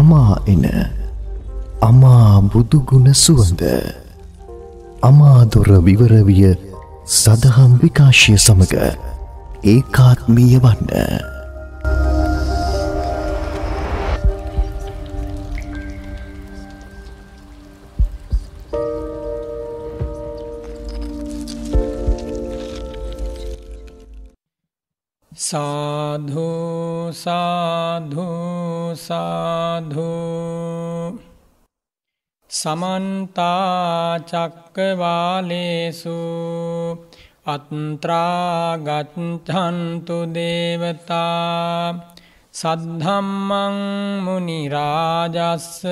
හමා එන අමා බුදුගුණ සුවඳ අමාදොර විවරවිය සදහම් විකාශය සමඟ ඒකාත්මීය වන්න. සාධු සාධු සාධු සමන්තාචක්කවාලේසු අත්ත්‍රාගච්චන්තු දේවතා සද්ධම්මං මුනිරාජස්ස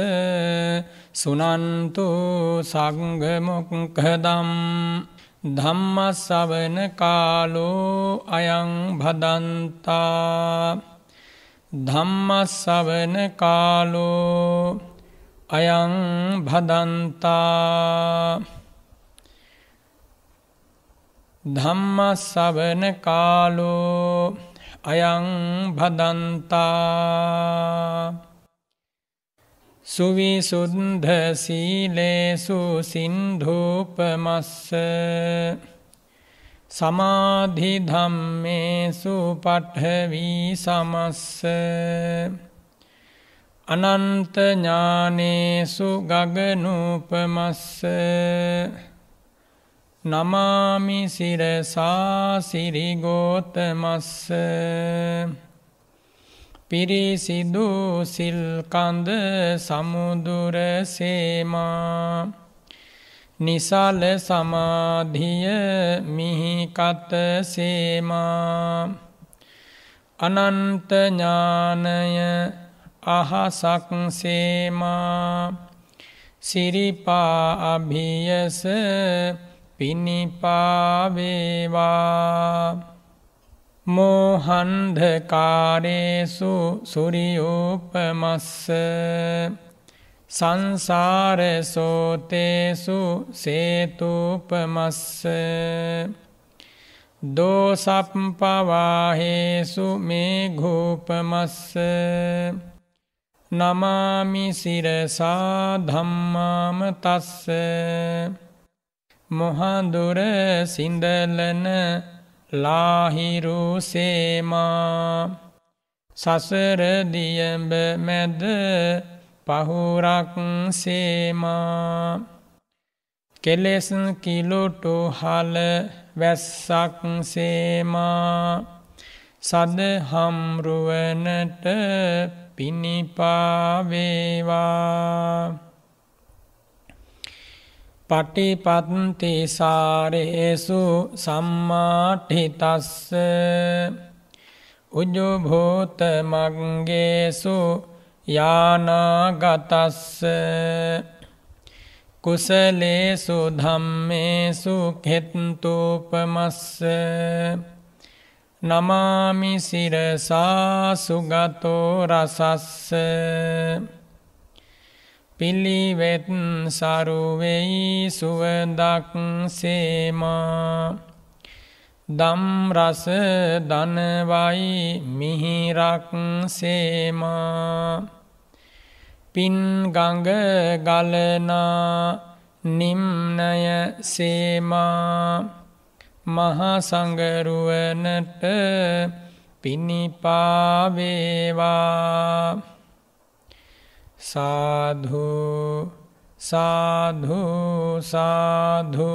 සුනන්තු සංගමොක්කදම් ධම්මස්සවන කාලෝ අයං භදන්තා ධම්මස්සවන කාලෝ අයං භදන්තා. ධම්මස්සවන කාලෝ අයං භදන්තා. සුවිසුද්ධ සීලේසු සින්ධූපමස්ස. සමාධි ධම්මේසු පට්ඨවී සමස්ස අනන්ත ඥානේසු ගගනූපමස්ස නමාමි සිරසා සිරිගෝතමස්ස පිරිසිදු සිල්කන්ද සමුදුර සේමා නිසාල සමාධිය මිහිකත සේමා. අනන්තඥානය අහසක් සේමා. සිරිපා අභියස පිණිපාවේවා මෝහන්ධකාරේසු සුරියෝපමස්ස. සංසාරසෝතේසු සේතුපමස්ස දෝසප්පවාහේසු මේඝූපමස්ස නමාමිසිරසා ධම්මාම තස්ස මොහදුර සිින්දලන ලාහිරුසේමා සසරදියඹ මැද පහුරක් සේමා. කෙලෙස් කිලොටු හල වැස්සක් සේමා. සදහම්රුවනට පිණිපාවේවා. පටිපත්ති සාරේසු සම්මාඨිතස්ස උජුභූත මංගේසු යානාගතස්ස කුසලේසු ධම්මේසු කෙත්තුපමස්ස නමාමි සිරසා සුගතෝ රසස්ස පිළිවෙත් සරුවෙයි සුවදක් සේමා දම්රස දනවයි මිහිරක් සේමා පින්ගඟ ගලනා නිම්නය සේමා මහසඟරුවනට පිණිපාවේවා. සාධු සාධු සාධු.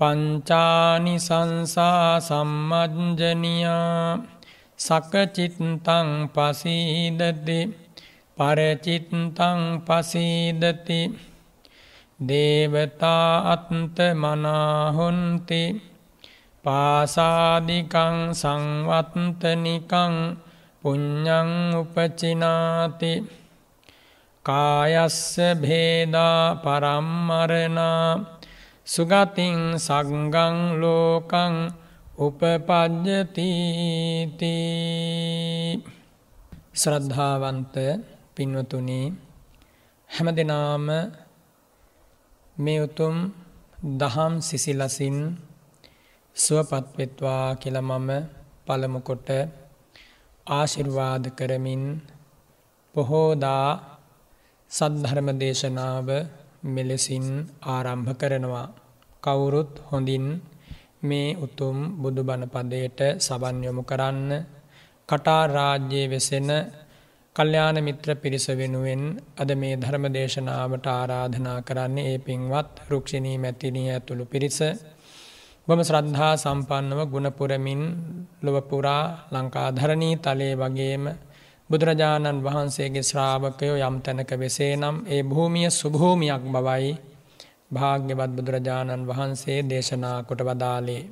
පංචානි සංසා සම්මජ්ජනියා සකචිත්තං පසීදති පරචිත්තං පසීදති දේවතා අත්ත මනාහොන්ති පාසාදිකං සංවත්තනිකං පුඤ්ඤං උපචිනාති කායස්ස භේදා පරම්මරණා සුගතින් සංගං ලෝකං උපපජ්ජති ශ්‍රද්ධාවන්ත පින්වතුනි හැමදෙනාම මේ උතුම් දහම් සිසිලසින් සුවපත් වෙත්වා කියලා මම පළමු කොට ආශිර්වාද කරමින් පොහෝදා සද්ධර්ම දේශනාව මෙලෙසින් ආරම්භ කරනවා. කවුරුත් හොඳින් මේ උතුම් බුදුබණ පදයට සවන් යොමු කරන්න කටා රාජ්‍යයේ වෙසෙන කල්්‍යාන මිත්‍ර පිරිස වෙනුවෙන් අද මේ ධර්ම දේශනාවට ආරාධනා කරන්නේ ඒ පින්වත් රුක්ෂණී මැතිනී ඇතුළු පිරිස. බොම ශ්‍රද්ධා සම්පන්නව ගුණපුරමින් ලොවපුරා ලංකාධරණී තලේ වගේම බුදුරජාණන් වහන්සේගේ ශ්‍රාවකයෝ යම් තැනක වෙසේ නම් ඒ භූමිය සුභූමියක් බවයි භාග්‍යවත් බුදුරජාණන් වහන්සේ දේශනා කොට වදාලේ.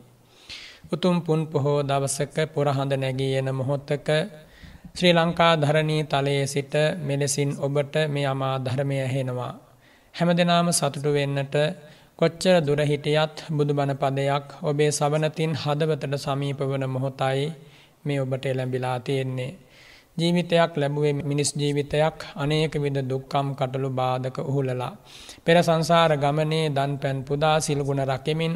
උතුම් පුන් පොහෝ දවසක පුරහඳ නැගී එන මොහොත්තක ශ්‍රී ලංකා ධරණී තලයේ සිට මෙලෙසින් ඔබට මේ අමා ධර්මය ඇහෙනවා. හැම දෙනාම සතුටු වෙන්නට කොච්චර දුර හිටියත් බුදුබණ පදයක් ඔබේ සවනතින් හදවතට සමීප වන මොහොතයි මේ ඔබට එළඹිලා තියෙන්නේ. ජීවිතයක් ලැබුවේ මිනිස් ජීවිතයක් අනේක විද දුක්කම් කටළු බාධක උහුලලා. පෙර සංසාර ගමනේ දන් පැන් පුදා සිල්ගුණ රකෙමින්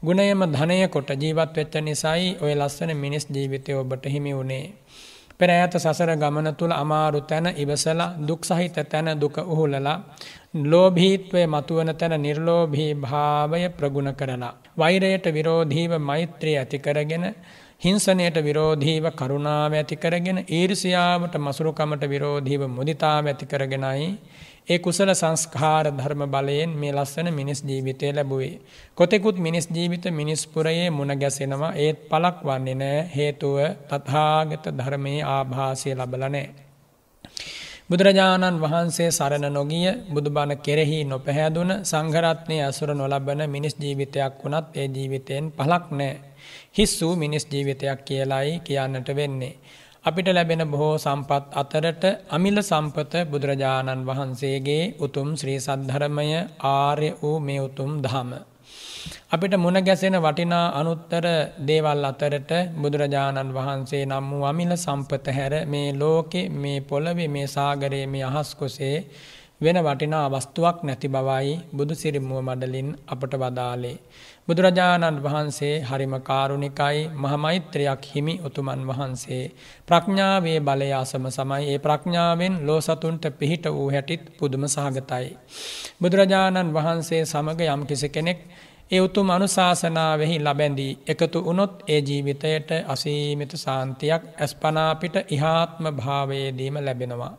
ගුණයම ධනය කොට ජීවත් වෙච්ච නිසයි ඔය ලස්සන මිනිස් ජීවිතය ඔබට හිමි වුණේ. පෙර ඇත සසර ගමන තුළ අමාරු තැන ඉවසලා දුක් සහිත තැන දුක උහුලලා ලෝභීත්වය මතුවන තැන නිර්ලෝභී භාවය ප්‍රගුණ කරලා. වෛරයට විරෝධීව මෛත්‍රී ඇති කරගෙන හිංසනයට විරෝධීව කරුණාව ඇති කරගෙන ඊර්ෂියාවට මසුරුකමට විරෝධීව මුදිතාව ඇති කරගෙනයි ඒ කුසල සංස්කාර ධර්ම බලයෙන් මේ ලස්සන මිනිස් ජීවිතය ලැබුවේ. කොතෙකුත් මිනිස් ජීවිත මිනිස්පුරයේ මුණ ගැසෙනවා ඒත් පලක් වන්නේ නෑ හේතුව තථාගත ධර්මයේ ආභාසය ලබල නෑ. බුදුරජාණන් වහන්සේ සරණ නොගිය බුදුබණ කෙරෙහි නොපැහැදුන සංඝරත්නය ඇසුර නොලබන මිනිස් ජීවිතයක් වුණත් ඒ ජීවිතයෙන් පලක් නෑ. හිස් වූ මිනිස් ජීවිතයක් කියලායි කියන්නට වෙන්නේ. අපිට ලැබෙන බොහෝ සම්පත් අතරට අමිල සම්පත බුදුරජාණන් වහන්සේගේ උතුම් ශ්‍රී සද්ධර්මය ආර්ය වූ මේ උතුම් දහම. අපිට මුණ ගැසෙන වටිනා අනුත්තර දේවල් අතරට බුදුරජාණන් වහන්සේ නම් වූ අමිල සම්පත හැර මේ ලෝකෙ මේ පොළොවේ මේ සාගරයේ මේ අහස්කොසේ වෙන වටිනා වස්තුවක් නැති බවයි බුදු සිරිමුව මඩලින් අපට වදාලේ. බුදුරජාණන් වහන්සේ හරිම කාරුණිකයි මහමෛත්‍රයක් හිමි උතුමන් වහන්සේ. ප්‍රඥාවේ බලය අසම සමයි ඒ ප්‍රඥාවෙන් ලෝ සතුන්ට පිහිට වූ හැටිත් පුදුම සහගතයි. බුදුරජාණන් වහන්සේ සමඟ යම් කිසි කෙනෙක් ඒ උතුම් අනුශාසනාවෙහි ලබැඳී එකතු වුණොත් ඒ ජීවිතයට අසීමිත සාන්තියක් ඇස්පනාපිට ඉහාත්ම භාවයේදීම ලැබෙනවා.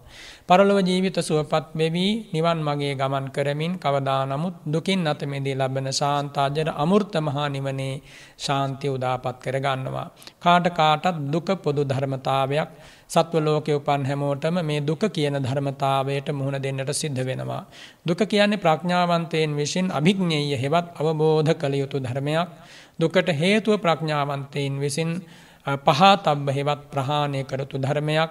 පරලොව ජීවිත සුවපත් වෙවී නිවන් මගේ ගමන් කරමින් කවදා නමුත් දුකින් අතමෙදී ලබන ශාන්තාජර අමුෘත මහා නිවනේ ශාන්තිය උදාපත් කරගන්නවා. කාට කාටත් දුක පොදු ධර්මතාවයක් සත්ව ලෝකෙ උපන් හැමෝටම මේ දුක කියන ධර්මතාවයට මුහුණ දෙන්නට සිද්ධ වෙනවා. දුක කියන්නේ ප්‍රඥාවන්තයෙන් විසින් අභිඥ්ඥය හෙවත් අවබෝධ කළ යුතු ධර්මයක්. දුකට හේතුව ප්‍රඥාවන්තයෙන් විසින් පහතබ්බ හෙවත් ප්‍රහාණය කරතු ධර්මයක්.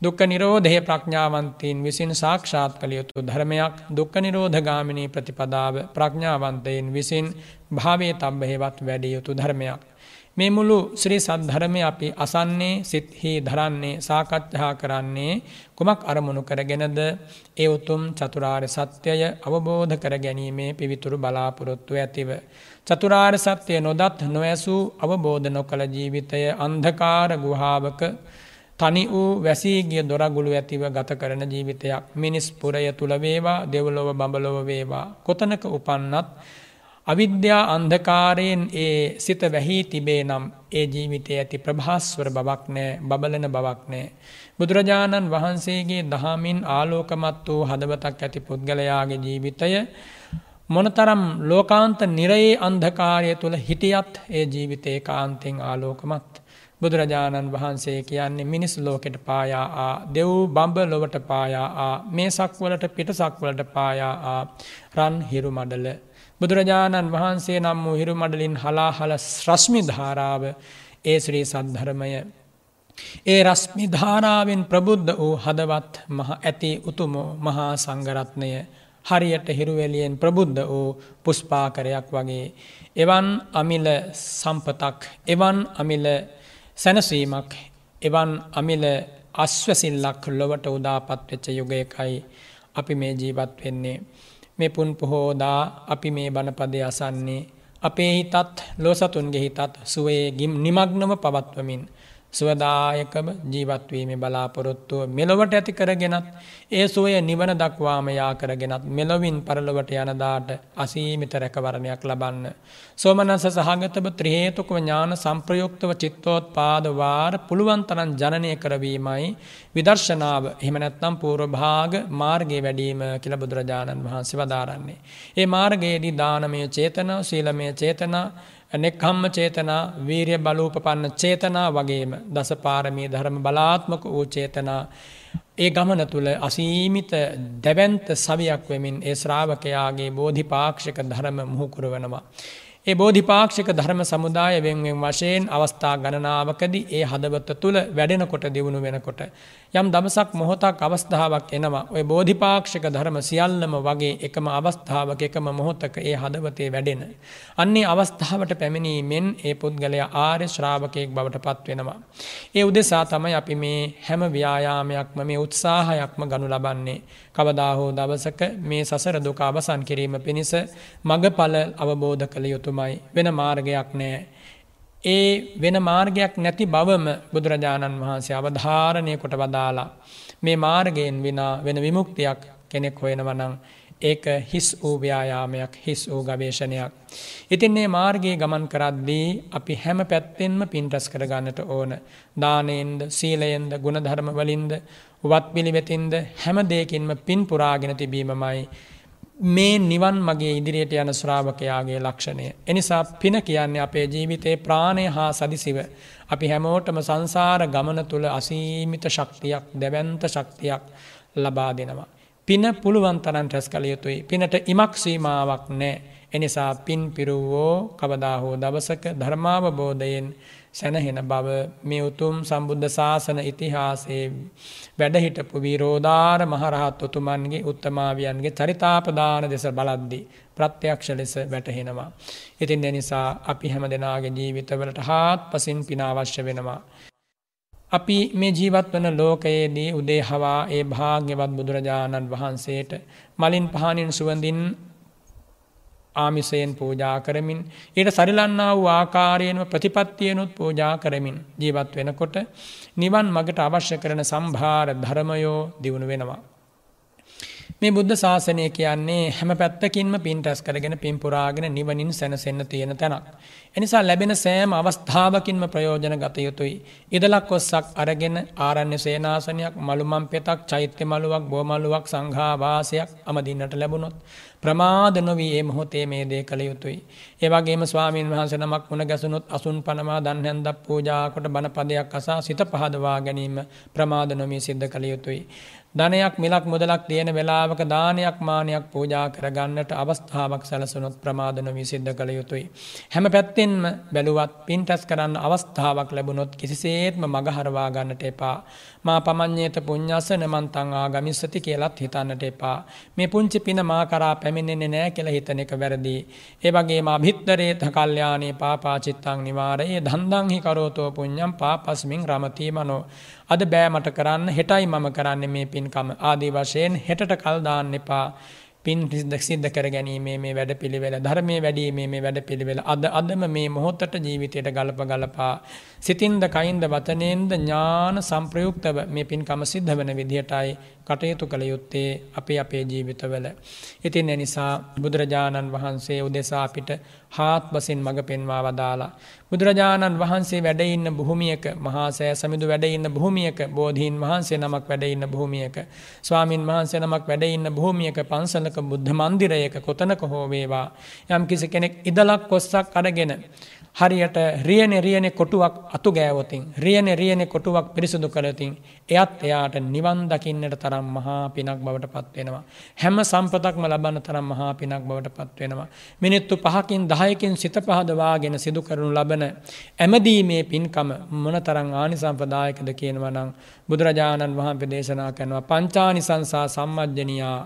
දුක්ක නිරෝධය ප්‍රඥාවන්තීන් විසින් සාක්ෂාත් කළ යුතු ධර්මයක් දුක්ක නිරෝධගාමිනී ප්‍රතිපදාව ප්‍රඥාවන්තයෙන් විසින් භාවේ තබ්බ හෙවත් වැඩිය යුතු ධර්මයක්. මේ මුළු ශ්‍රී සද්ධර්මය අපි අසන්නේ සිත්හි දරන්නේ සාකච්ඡා කරන්නේ කුමක් අරමුණු කරගෙනද ඒ උතුම් චතුරාර්ය සත්‍යය අවබෝධ කර ගැනීමේ පිවිතුරු බලාපොරොත්තු ඇතිව. චතුරාර්ය සත්‍යය නොදත් නොඇසූ අවබෝධ නොකළ ජීවිතය අන්ධකාර ගුහාාවක තනි වූ වැසීගිය දොරගුළු ඇතිව ගත කරන ජීවිතයක් මිනිස් පුරය තුළ වේවා දෙවලොව බඹලොව වේවා කොතනක උපන්නත් අවිද්‍යා අන්ධකාරයෙන් ඒ සිත වැහී තිබේ නම් ඒ ජීවිතය ඇති ප්‍රභාස්වර බවක් නෑ බබලන බවක් නෑ. බුදුරජාණන් වහන්සේගේ දහමින් ආලෝකමත් වූ හදවතක් ඇති පුද්ගලයාගේ ජීවිතය මොනතරම් ලෝකාන්ත නිරයේ අන්ධකාරය තුළ හිටියත් ඒ ජීවිතය කාන්තෙන් ආලෝකමත්. බුදුරජාණන් වහන්සේ කියන්නේ මිනිස් ලෝකෙට පායා දෙව් බම්බ ලොවට පායා මේ සක්වලට පිට සක්වලට පායා රන් හිරු මඩල බුදුරජාණන් වහන්සේ නම් වූ හිරු මඩලින් හලාහල ශ්‍රශ්මි ධාරාව ඒ ශ්‍රී සද්ධර්මය ඒ රස්මි ධාරාවෙන් ප්‍රබුද්ධ වූ හදවත් මහ ඇති උතුමෝ මහා සංගරත්නය හරියට හිරුවෙලියෙන් ප්‍රබුද්ධ වූ පුස්පාකරයක් වගේ. එවන් අමිල සම්පතක් එවන් අමිල සැනසීමක් එවන් අමිල අස්වසිල්ලක් ලොවට උදාපත් වෙච්ච යුගයකයි අපි මේ ජීවත් වෙන්නේ. මේ පුන් පොහෝදා අපි මේ බණපදය අසන්නේ. අපේ හිතත් ලෝසතුන්ගේ හිතත් සුවේ ගිම් නිමග්නව පවත්වමින්. සුවදායකම ජීවත්වීමේ බලාපොරොත්තුව මෙලොවට ඇති කරගෙනත් ඒ සුවය නිවන දක්වාම යා කරගෙනත් මෙලොවින් පරලොවට යනදාට අසීමිත රැකවරණයක් ලබන්න. සෝමනස සහගතව ත්‍රහේතුකව ඥාන සම්ප්‍රයුක්තව චිත්තෝත් පාදවාර පුළුවන්තරන් ජනනය කරවීමයි විදර්ශනාව එහෙමනැත්නම් පූර්වභාග මාර්ගයේ වැඩීම කියල බුදුරජාණන් වහන්සේ වදාරන්නේ. ඒ මාර්ගයේදී දානමය චේතනා සීලමය චේතනා නෙක්හම්ම චේතනා වීරිය බලූපපන්න චේතනා වගේම දසපාරමී ධර්ම බලාත්මක වූ චේතනා ඒ ගමන තුළ අසීමිත දැවන්ත සවියක් වෙමින් ඒ ශ්‍රාවකයාගේ බෝධිපාක්ෂක ධර්ම මුහුකුරුවනවා. ඒ බෝධිපාක්ෂික ධර්ම සමුදාය වෙන්වෙන් වශයෙන් අවස්ථා ගණනාවකදී ඒ හදවත තුළ වැඩෙනකොට දියුණු වෙනකොට. යම් දමසක් මොහොතක් අවස්ථාවක් එනවා ඔය බෝධිපාක්ෂික ධර්ම සියල්ලම වගේ එකම අවස්ථාවක එකම මොහොතක ඒ හදවතේ වැඩෙන. අන්නේ අවස්ථාවට පැමිණීමෙන් ඒ පුද්ගලයා ආර්ය ශ්‍රාවකයෙක් බවට පත් වෙනවා. ඒ උදෙසා තමයි අපි මේ හැම ව්‍යායාමයක්ම මේ උත්සාහයක්ම ගනු ලබන්නේ. කවදා හෝ දවසක මේ සසර දුක අවසන් කිරීම පිණිස මගඵල අවබෝධ කළ යුතුමයි වෙන මාර්ගයක් නෑ. ඒ වෙන මාර්ගයක් නැති බවම බුදුරජාණන් වහන්සේ අවධාරණය කොට වදාලා මේ මාර්ගයෙන් විනා වෙන විමුක්තියක් කෙනෙක් හොයෙනවනං ඒක හිස් වූ ව්‍යායාමයක් හිස් වූ ගවේශණයක්. ඉතින් මේ මාර්ගයේ ගමන් කරද්දී අපි හැම පැත්තෙන්ම පින්ටස් කරගන්නට ඕන. දානයෙන්ද සීලයෙන්ද ගුණධර්ම වලින්ද වත් පිළිවෙතින්ද හැම දෙයකින්ම පින් පුරාගෙන තිබීමමයි මේ නිවන් මගේ ඉදිරියට යන ශ්‍රාවකයාගේ ලක්ෂණය. එනිසා පින කියන්නේ අපේ ජීවිතයේ ප්‍රාණය හා සදිසිව. අපි හැමෝටම සංසාර ගමන තුළ අසීමිත ශක්තියක් දැවන්ත ශක්තියක් ලබා දෙනවා. පින පුළුවන් තරන් රැස් කළ යුතුයි. පිනට ඉමක් සීමාවක් නෑ. එනිසා පින් පිරුවෝ කවදා හෝ දවසක ධර්මාවබෝධයෙන් සැනහෙන බව මේ උතුම් සම්බුද්ධ ශාසන ඉතිහාසයේ වැඩහිටපු වීරෝධාර මහරහත් උතුමන්ගේ උත්තමාවියන්ගේ චරිතාපදාන දෙස බලද්දි ප්‍රත්‍යක්ෂ ලෙස වැටහෙනවා. ඉතින් එනිසා අපි හැම දෙනාගේ ජීවිතවලට හාත් පසින් පිනාවශ්‍ය වෙනවා. අපි මේ ජීවත් වන ලෝකයේදී උදේ හවා ඒ භාග්‍යවත් බුදුරජාණන් වහන්සේට මලින් පහනින් සුවඳින් ආමිසයෙන් පූජා කරමින් ඊට සරිලන්නා වූ ආකාරයෙන්ම ප්‍රතිපත්තියනුත් පූජා කරමින් ජීවත් වෙනකොට නිවන් මගට අවශ්‍ය කරන සම්භාර ධර්මයෝ දියුණු වෙනවා. මේ බුද්ධ ශාසනය කියන්නේ හැම පැත්තකින්ම පින් රැස් කරගෙන පින් පුරාගෙන නිවනින් සැනසෙන්න තියෙන තැනක්. එනිසා ලැබෙන සෑම අවස්ථාවකින්ම ප්‍රයෝජන ගත යුතුයි. ඉදලක් ඔස්සක් අරගෙන ආරණ්‍ය සේනාසනයක් මළුමන් පෙතක් චෛත්‍ය මළුවක් බෝමළුවක් සංඝාවාසයක් අමදින්නට ලැබුණොත්. ප්‍රමාද නොවී ඒ මොහොතේ මේ දේ කළ යුතුයි. ඒවගේම ස්වාමීන් වහන්ස නමක් වුණ ගැසුණුත් අසුන් පනවා දන් හැන්දක් පූජාකොට බණපදයක් අසා සිත පහදවා ගැනීම ප්‍රමාද නොමී සිද්ධ කළ යුතුයි. ධනයක් මිලක් මුදලක් තියෙන වෙලාවක දානයක් මානයක් පූජා කරගන්නට අවස්ථාවක් සැලසුනොත් ප්‍රමාද නොවී සිද්ධ කළ යුතුයි. හැම පැත්තෙන්ම බැලුවත් පින් ටැස් කරන්න අවස්ථාවක් ලැබුණොත් කිසිසේත්ම මගහරවා ගන්නට එපා. මා පමං්ඥේත පුං්ඥස නමන්තං ආගමිස්සති කියලත් හිතන්නට එපා. මේ පුංචි පින මා කරා පැමිණෙන්නේ නෑ කියල හිතන එක වැරදි. ඒවගේ මා භිත්තරේත කල්්‍යයානේ පාපාචිත්තං නිවාරයේ දන්දංහි කරෝතෝ පුං්ඥම් පාපස්මින් රමතීමනෝ. අද බෑමට කරන්න හෙටයි මම කරන්න මේ පින්කම. ආදී වශයෙන් හෙටට කල්දාන්න එපා. පින් සිද්ධ සිද්ධ කර ගැනීමේ මේ වැඩ පිළිවෙල ධර්මය වැඩීමේ මේ වැඩ පිළිවෙල අද අදම මේ මොහොතට ජීවිතයට ගලප ගලපා. සිතින්ද කයින්ද වතනයෙන්ද ඥාන සම්ප්‍රයුක්තව මේ පින්කම සිද්ධ වන විදිහටයි කටයුතු කළ යුත්තේ අපේ අපේ ජීවිතවල. ඉතින් එනිසා බුදුරජාණන් වහන්සේ උදෙසා අපිට හාත් බසින් මඟ පෙන්වා වදාලා. බුදුරජාණන් වහන්සේ වැඩඉන්න බොහොමියක මහාසෑ සමිදු වැඩඉන්න බොහොමියක බෝධීන් වහන්සේ නමක් වැඩඉන්න බොහොමියක. ස්වාමින් වහන්සේ නමක් වැඩඉන්න බොහොමියක පන්සලක බුද්ධ මන්දිරයක කොතනක හෝවේවා. යම් කිසි කෙනෙක් ඉදලක් කොස්සක් අරගෙන. හරියට රියනෙ රියනෙ කොටුවක් අතු ගෑවොතින් රියනෙ රියනෙ කොටුවක් පිරිසුදු කළතින් එයත් එයාට නිවන් දකින්නට තරම් මහා පිනක් බවට පත්වෙනවා. හැම සම්පතක්ම ලබන්න තරම් මහා පිනක් බවට පත්වෙනවා. මිනිත්තු පහකින් දහයකින් සිත පහදවාගෙන සිදු කරනු ලබන ඇමදීමේ පින්කම මොන තරං ආනිසම්පදායකද කියනවනං බුදුරජාණන් වහන්සේ දේශනා කරනවා පංචානිසංසා සම්මජ්ජනයා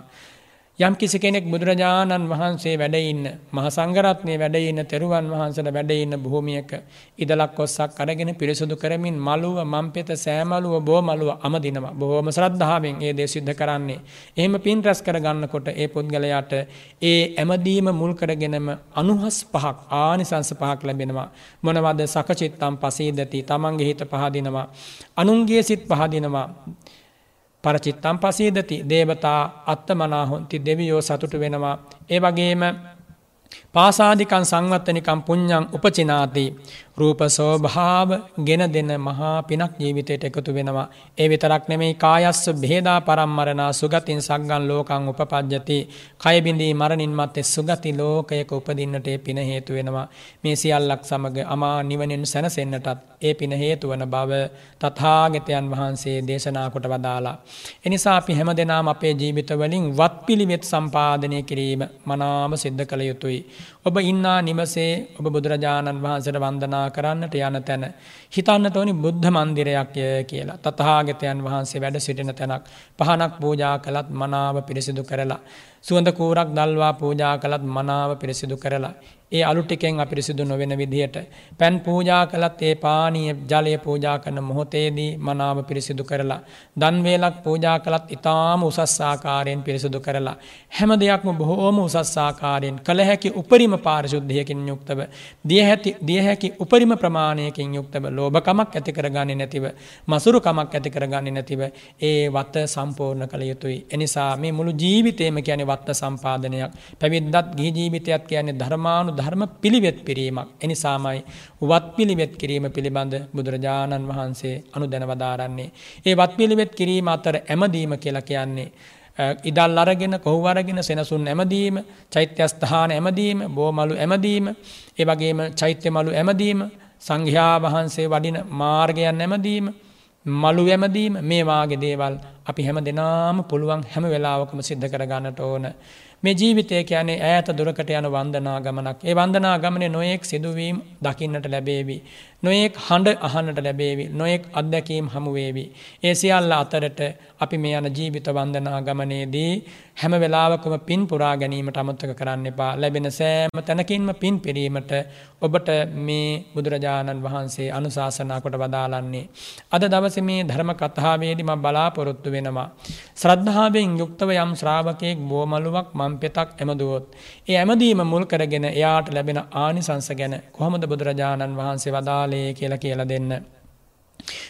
යම් කිසි කෙනෙක් බුදුරජාණන් වහන්සේ වැඩඉන්න මහ සංගරත්නය වැඩඉන්න තෙරුවන් වහන්සට වැඩඉන්න භූමියක ඉදලක් ඔස්සක් අරගෙන පිරිසුදු කරමින් මළුව මංපෙත සෑමලුව බෝමලුව අමදිනවා බොහෝම ශ්‍රද්ධාවෙන් ඒ දේ සිද්ධ කරන්නේ. එහෙම පින් රැස් කර ගන්නකොට ඒ පුද්ගලයාට ඒ ඇමදීම මුල් කරගෙනම අනුහස් පහක් ආනිසංස පහක් ලැබෙනවා. මොනවද සකචිත්තම් පසීදති තමන්ගේ හිත පහදිනවා. අනුන්ගේ සිත් පහදිනවා. පරචිත්තම් පසීදති දේවතා අත්තමනාහොන්ති දෙවියෝ සතුටු වෙනවා. ඒ වගේම පාසාධිකන් සංවත්තනිකම් පුං්ඥං උපචිනාති රූප සෝභාව ගෙන දෙන්න මහා පිනක් ජීවිතයට එකතු වෙනවා. ඒ විතරක් නෙමෙයි කායස්ස බේදා පරම්මරණා සුගතින් සක්ගන් ලෝකං උපපජ්ජති කයබිඳී මරණින් මත්තේ සුගති ලෝකයක උපදින්නට පින හේතු වෙනවා. මේ සියල්ලක් සමග අමා නිවනින් සැනසෙන්නටත් ඒ පින හේතු වන බව තථාගතයන් වහන්සේ දේශනා කොට වදාලා. එනිසා අපි හැම දෙනාම අපේ ජීවිතවලින් වත් පිළිවෙත් සම්පාදනය කිරීම මනාම සිද්ධ කළ යුතුයි. ඔබ ඉන්නා නිවසේ ඔබ බුදුරජාණන් වහන්සට වන්දනා කරන්නට යන තැන. හිතන්නට ඕනි බුද්ධ මන්දිරයක් කියලා. තතහාගතයන් වහන්සේ වැඩ සිටින තැනක්. පහනක් පූජා කළත් මනාව පිරිසිදු කරලා. සුවඳ කූරක් දල්වා පූජා කළත් මනාව පිරිසිදු කරලා. ඒ අලුටිකෙන් අපිරිසිදු නොවෙන විදිහට. පැන් පූජා කළත් ඒ පානීය ජලය පූජා කරන මොහොතේදී මනාව පිරිසිදු කරලා. දන්වේලක් පූජා කළත් ඉතාම උසස්සාකාරයෙන් පිරිසිදු කරලා. හැම දෙයක්ම බොහෝම උසස්සාකාරයෙන් කළ හැකි උපරිම පාරිශුද්ධයකින් යුක්තව. දිය හැකි උපරිම ප්‍රමාණයකින් යුක්තව ලෝභකමක් ඇති කරගන්නේ නැතිව. මසුරුකමක් ඇති කරගන්නේ නැතිව ඒ වත්ත සම්පූර්ණ කළ යුතුයි. එනිසා මේ මුළු ජීවිතේම කියන්නේ වත්ත සම්පාදනයක්. පැවිද්දත් ගිහි ජීවිතයක් කියන්නේ ධර්මානු ධර්ම පිළිවෙත් පිරීමක්. එනිසාමයි වත් පිළිවෙත් කිරීම පිළිබඳ බුදුරජාණන් වහන්සේ අනු දැනවදාරන්නේ. ඒ වත් පිළිවෙත් කිරීම අතර ඇමදීම කියලා කියන්නේ. ඉදල් අරගෙන කොහුවරගෙන සෙනසුන් ඇමදීම චෛත්‍යස්ථාන ඇමදීම බෝමලු ඇමදීම ඒ වගේම චෛත්‍යමලු ඇමදීම සංඝයා වහන්සේ වඩින මාර්ගයන් ඇමදීම මලු ඇමදීම මේ වාගේ දේවල් අපි හැම දෙනාම පුළුවන් හැම වෙලාවකම සිද්ධ කරගන්නට ඕන මේ ජීවිතය කියන්නේ ඈත දුරකට යන වන්දනා ගමනක්. ඒ වන්දනා ගමනේ නොයෙක් සිදුවීම් දකින්නට ලැබේවි. නොයෙක් හඬ අහන්නට ලැබේවි. නොයෙක් අත්දැකීම් හමු වේවි. ඒ සියල්ල අතරට අපි මේ යන ජීවිත වන්දනා ගමනේදී හැම වෙලාවකම පින් පුරා ගැනීමට අමතක කරන්න එපා. ලැබෙන සෑම තැනකින්ම පින් පිරීමට ඔබට මේ බුදුරජාණන් වහන්සේ අනුශාසනා කොට වදාළන්නේ. අද දවසේ මේ ධර්ම කතාවේදී මම බලාපොරොත්තු වෙනවා. ශ්‍රද්ධාවෙන් යුක්තව යම් ශ්‍රාවකයෙක් බෝමලුවක් මම් පෙතක් ඇමදුවොත්. ඒ ඇමදීම මුල් කරගෙන එයාට ලැබෙන ආනිසංස ගැන කොහොමද බුදුරජාණන් වහන්සේ වදාළේ කියලා කියලා දෙන්න.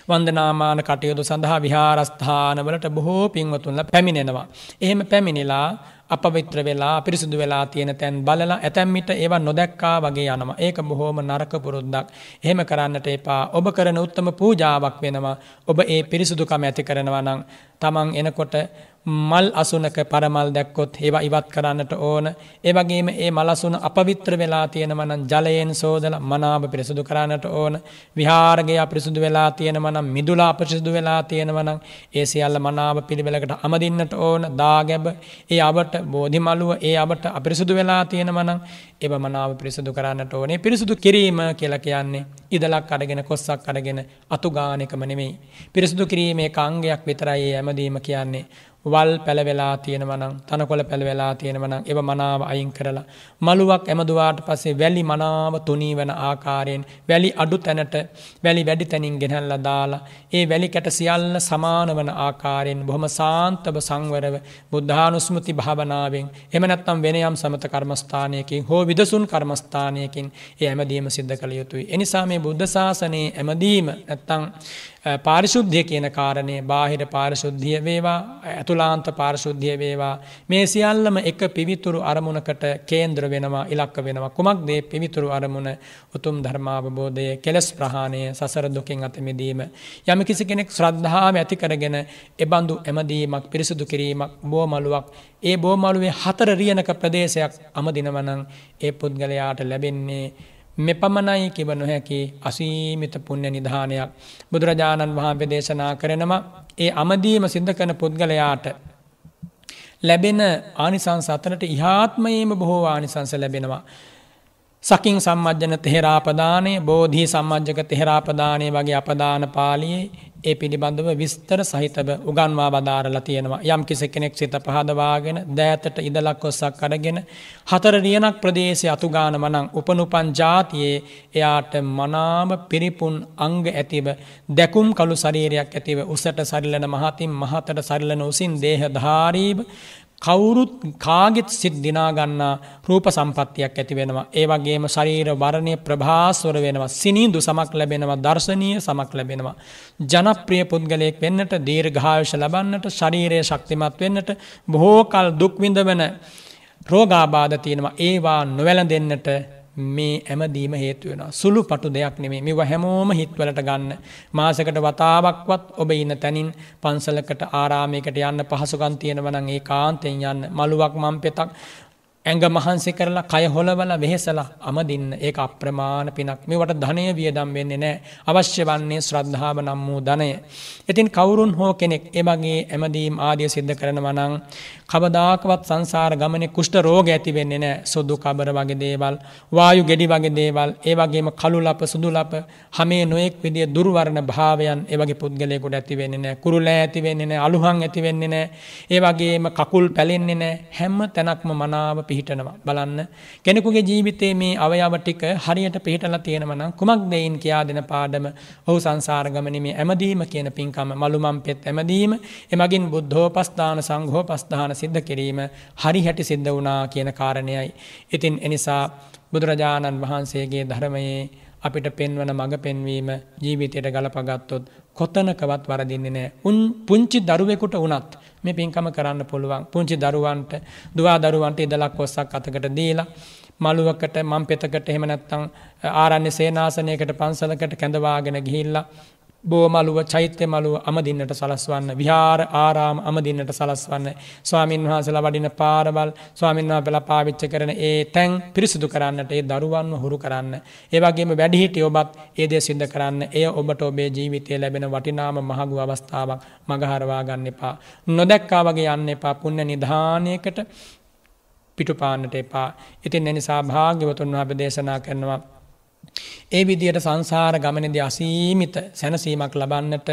වන්දනාමාන කටයුතු සඳහා විහාරස්ථානවලට බොහෝ පින්වතුන්ල පැමිණෙනවා. එහෙම පැමිණිලා අපවිත්‍ර වෙලා පිරිසුදු වෙලා තියෙන තැන් බලලා ඇතැම්මිට ඒවා නොදැක්කා වගේ යනවා. ඒක බොහෝම නරක පුරුද්දක්. එහෙම කරන්නට එපා. ඔබ කරන උත්තම පූජාවක් වෙනවා. ඔබ ඒ පිරිසුදුකම ඇති කරනවා නම් තමන් එනකොට මල් අසුනක පරමල් දැක්කොත් ඒවා ඉවත් කරන්නට ඕන. ඒවගේම ඒ මලසුන අපවිත්‍ර වෙලා තියෙනවනම් ජලයෙන් සෝදල මනාව පිරිසුදු කරන්නට ඕන. විහාරගේ අපිරිසුදු වෙලා තියෙනවනම් මිදුලා අපිරිසුදු වෙලා තියෙනවනම් ඒ සියල්ල මනාව පිළිවෙලකට අමදින්නට ඕන. දාගැබ ඒ අවට බෝධිමලුව ඒ අවට අපිරිසුදු වෙලා තියෙනවනම් ඒව මනාව පිරිසුදු කරන්නට ඕනේ. පිරිසුදු කිරීම කියලා කියන්නේ ඉදලක් අරගෙන කොස්සක් අරගෙන අතු ගානෙකම නෙමෙයි. පිරිසුදු කිරීමේ කාංගයක් විතරයි ඇමදීම කියන්නේ. වල් පැළවෙලා තියෙනවනම් තනකොළ පැළවෙලා තියෙනවනම් එව මනාව අයින් කරලා. මළුවක් ඇමදුවාට පස්සේ වැලි මනාව තුනී වන ආකාරයෙන් වැලි අඩු තැනට වැලි වැඩි තැනින් ගෙනල්ලා දාලා ඒ වැලි කැට සියල්ල සමාන වන ආකාරයෙන් බොහොම සාන්තව සංවරව බුද්ධානුස්මෘති භාවනාවෙන් එහෙම නැත්නම් වෙන යම් සමත කර්මස්ථානයකින් හෝ විදසුන් කර්මස්ථානයකින් ඒ ඇමදීම සිද්ධ කළ යුතුයි. එනිසා මේ බුද්ධ ශාසනයේ ඇමදීම නැත්නම් පාරිශුද්ධිය කියන කාරණය බාහිර පාරිශුද්ධිය වේවා ඇතුලාන්ත පාරිශුද්ධිය වේවා. මේ සියල්ලම එක පිවිතුරු අරමුණකට කේන්ද්‍ර වෙනවා ඉලක්ක වෙනවා. කුමක් දේ පිවිතුරු අරමුණ? උතුම් ධර්මාවබෝධය කෙලස් ප්‍රහාණය සසර දුකින් අත මිදීම. යම් කිසි කෙනෙක් ශ්‍රද්ධාව ඇති කරගෙන එබඳු එමදීමක් පිරිසුදු කිරීමක් බෝමලුවක් ඒ බෝමලුවේ හතර රියනක ප්‍රදේශයක් අමදිනවනං ඒ පුද්ගලයාට ලැබෙන්නේ මෙපමණයි කිව නොහැකි අසීමිත පුුණ්‍ය නිධානයක් බුදුරජාණන් වහන්සේ දේශනා කරනවා ඒ අමදීම සිද්ධ කරන පුද්ගලයාට ලැබෙන ආනිසංස අතරට ඉහාත්මයේම බොහෝ ආනිසංස ලැබෙනවා. සකින් සම්මජ්ජන තෙහෙරාපදානය බෝධී සම්මජ්ජක තෙහෙරාපදානය වගේ අපදාන පාලියේ ඒ පිළිබඳව විස්තර සහිතව උගන්වා බදාරලා තියෙනවා. යම් කිසි කෙනෙක් සිත පහදවාගෙන දෑතට ඉදලක් ඔස්සක් අරගෙන හතර රියනක් ප්‍රදේශය අතුගාන මනං උපනුපන් ජාතියේ එයාට මනාම පිරිපුන් අංග ඇතිව දැකුම් කළු ශරීරයක් ඇතිව උසට සරිලන මහතින් මහතට සරිලන උසින් දේහ ධාරීව කවුරුත් කාගෙත් සිත් දිනාගන්නා රූප සම්පත්තියක් ඇති වෙනවා. ඒ වගේම ශරීර වරණය ප්‍රභාස්වර වෙනවා. සිනිඳු සමක් ලැබෙනවා දර්ශනීය සමක් ලැබෙනවා. ජනප්‍රිය පුද්ගලයෙක් වෙන්නට දීර්ඝායුෂ ලබන්නට ශරීරය ශක්තිමත් වෙන්නට බොහෝ කල් දුක් විඳවන රෝගාබාධ තියෙනවා. ඒවා නොවැළඳෙන්නට මේ ඇමදීම හේතුවෙන සුළු පටු දෙයක් නෙමේ මෙව හැමෝම හිත්වලට ගන්න. මාසකට වතාවක්වත් ඔබ ඉන්න තැනින් පන්සලකට ආරාමයකට යන්න පහසුකන් තියෙනවනං ඒ කාන්තයෙන් යන්න. මළුවක් මං පෙතක් ඇඟ මහන්සි කරලා කය හොලවල වෙහෙසලා අමදින්න ඒක අප්‍රමාණ පිනක් මේවට ධනය වියදම් වෙන්නේ නෑ අවශ්‍ය වන්නේ ශ්‍රද්ධාව නම් වූ ධනය. ඉතින් කවුරුන් හෝ කෙනෙක් එමගේ ඇමදීම් ආදිය සිද්ධ කරනවා නම් කවදාකවත් සංසාර ගමනේ කුෂ්ඨ රෝග ඇති වෙන්නේ නැහැ. සුදු කබර වගේ දේවල්, වායු ගෙඩි වගේ දේවල්, ඒ වගේම කළු ලප සුදු ලප හැමේ නොඑක් විදිය දුර්වර්ණ භාවයන් ඒ වගේ පුද්ගලයෙකුට ඇති වෙන්නේ නැහැ. කුරුලෑ ඇති වෙන්නේ නැහැ, අලුහන් ඇති වෙන්නේ නැහැ. ඒ වගේම කකුල් පැලෙන්නේ නැහැ. හැම තැනක්ම මනාව පිහිටනවා. බලන්න කෙනෙකුගේ ජීවිතයේ මේ අවයව ටික හරියට පිහිටලා තියෙනවා නම් කුමක්ද ඒන් කියා දෙන පාඩම? ඔහු සංසාර ගමනේ මේ ඇමදීම කියන පින්කම මලුමන් පෙත් ඇමදීම එමගින් බුද්ධෝපස්ථාන සංඝෝපස්ථාන සිද්ධ කිරීම හරි හැටි සිද්ධ වුණා කියන කාරණයයි. ඉතින් එනිසා බුදුරජාණන් වහන්සේගේ ධර්මයේ අපිට පෙන්වන මඟ පෙන්වීම ජීවිතයට ගලපගත්තොත් කොතනකවත් වරදින්නේ නෑ. උන් පුංචි දරුවෙකුට වුණත් මේ පින්කම කරන්න පුළුවන්. පුංචි දරුවන්ට දුවා දරුවන්ට ඉදලක් ඔස්සක් අතකට දීලා මළුවකට මං පෙතකට එහෙම නැත්තම් ආරණ්‍ය සේනාසනයකට පන්සලකට කැඳවාගෙන ගිහිල්ලා බෝමලුව චෛත්‍ය මලුව අමදින්නට සලස්වන්න. විහාර ආරාම අමදින්නට සලස්වන්න. ස්වාමින් වහන්සලා වඩින පාරවල් ස්වාමින් වහන්සලා පාවිච්ච කරන ඒ තැන් පිරිසිදු කරන්නට ඒ දරුවන්ව හුරු කරන්න. ඒ වගේම වැඩිහිටිය ඔබත් ඒ දේ සිද්ධ කරන්න. එය ඔබට ඔබේ ජීවිතයේ ලැබෙන වටිනාම මහඟු අවස්ථාවක් මගහරවා ගන්න එපා. නොදැක්කා වගේ යන්න එපා. පුණ්‍ය නිධානයකට පිටුපාන්නට එපා. ඉතින් එනිසා භාග්‍යවතුන් වහන්සේ දේශනා කරනවා ඒ විදියට සංසාර ගමනේදී අසීමිත සැනසීමක් ලබන්නට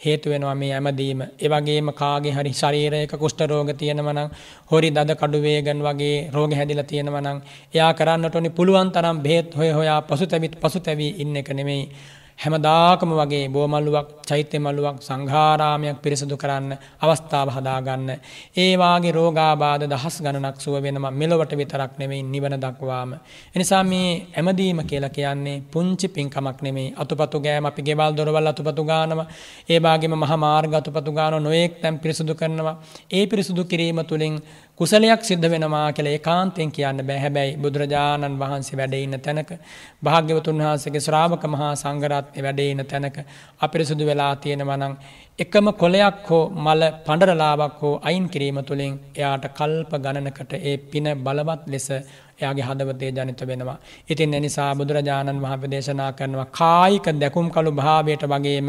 හේතු වෙනවා මේ ඇමදීම. ඒ වගේම කාගේ හරි ශරීරයක කුෂ්ඨ රෝග තියෙනවා නම්, හොරි දද කඩු වේගන් වගේ රෝග හැදිලා තියෙනවා නම්, එයා කරන්නට ඕනි පුළුවන් තරම් බෙහෙත් හොය හොයා පසුතැවි පසුතැවි ඉන්න එක නෙමෙයි. හැමදාකම වගේ බෝමල්ලුවක් චෛත්‍ය මල්ලුවක් සංඝාරාමයක් පිරිසිදු කරන්න අවස්ථාව හදාගන්න. ඒවාගේ රෝගාබාධ දහස් ගණනක් සුව වෙනම මෙලොවට විතරක් නෙමෙයි නිවන දක්වාම. එනිසා මේ ඇමදීම කියලා කියන්නේ පුංචි පින්කමක් නෙමෙයි අතුපතු ගෑම අපි ගෙවල් දොරවල් අතුපතු ගානවා. ඒ වගේම මහා මාර්ග අතුපතු ගානවා නොඑක් තැන් පිරිසිදු කරනවා. ඒ පිරිසිදු කිරීම තුළින් කුසලයක් සිද්ධ වෙනවා කියලා ඒකාන්තයෙන් කියන්න බෑ. හැබැයි බුදුරජාණන් වහන්සේ වැඩ ඉන්න තැනක භාග්‍යවතුන් වහන්සේගේ ශ්‍රාවක මහා සංඝරත්නය වැඩ ඉන්න තැනක අපිරිසුදු වෙලා තියෙනවා නම් එකම කොලයක් හෝ මල පඬරලාවක් හෝ අයින් කිරීම තුළින් එයාට කල්ප ගණනකට ඒ පින බලවත් ලෙස එයාගේ හදවතේ ජනිත වෙනවා. ඉතින් එනිසා බුදුරජාණන් වහන්සේ දේශනා කරනවා කායික දැකුම් කළු භාවයට වගේම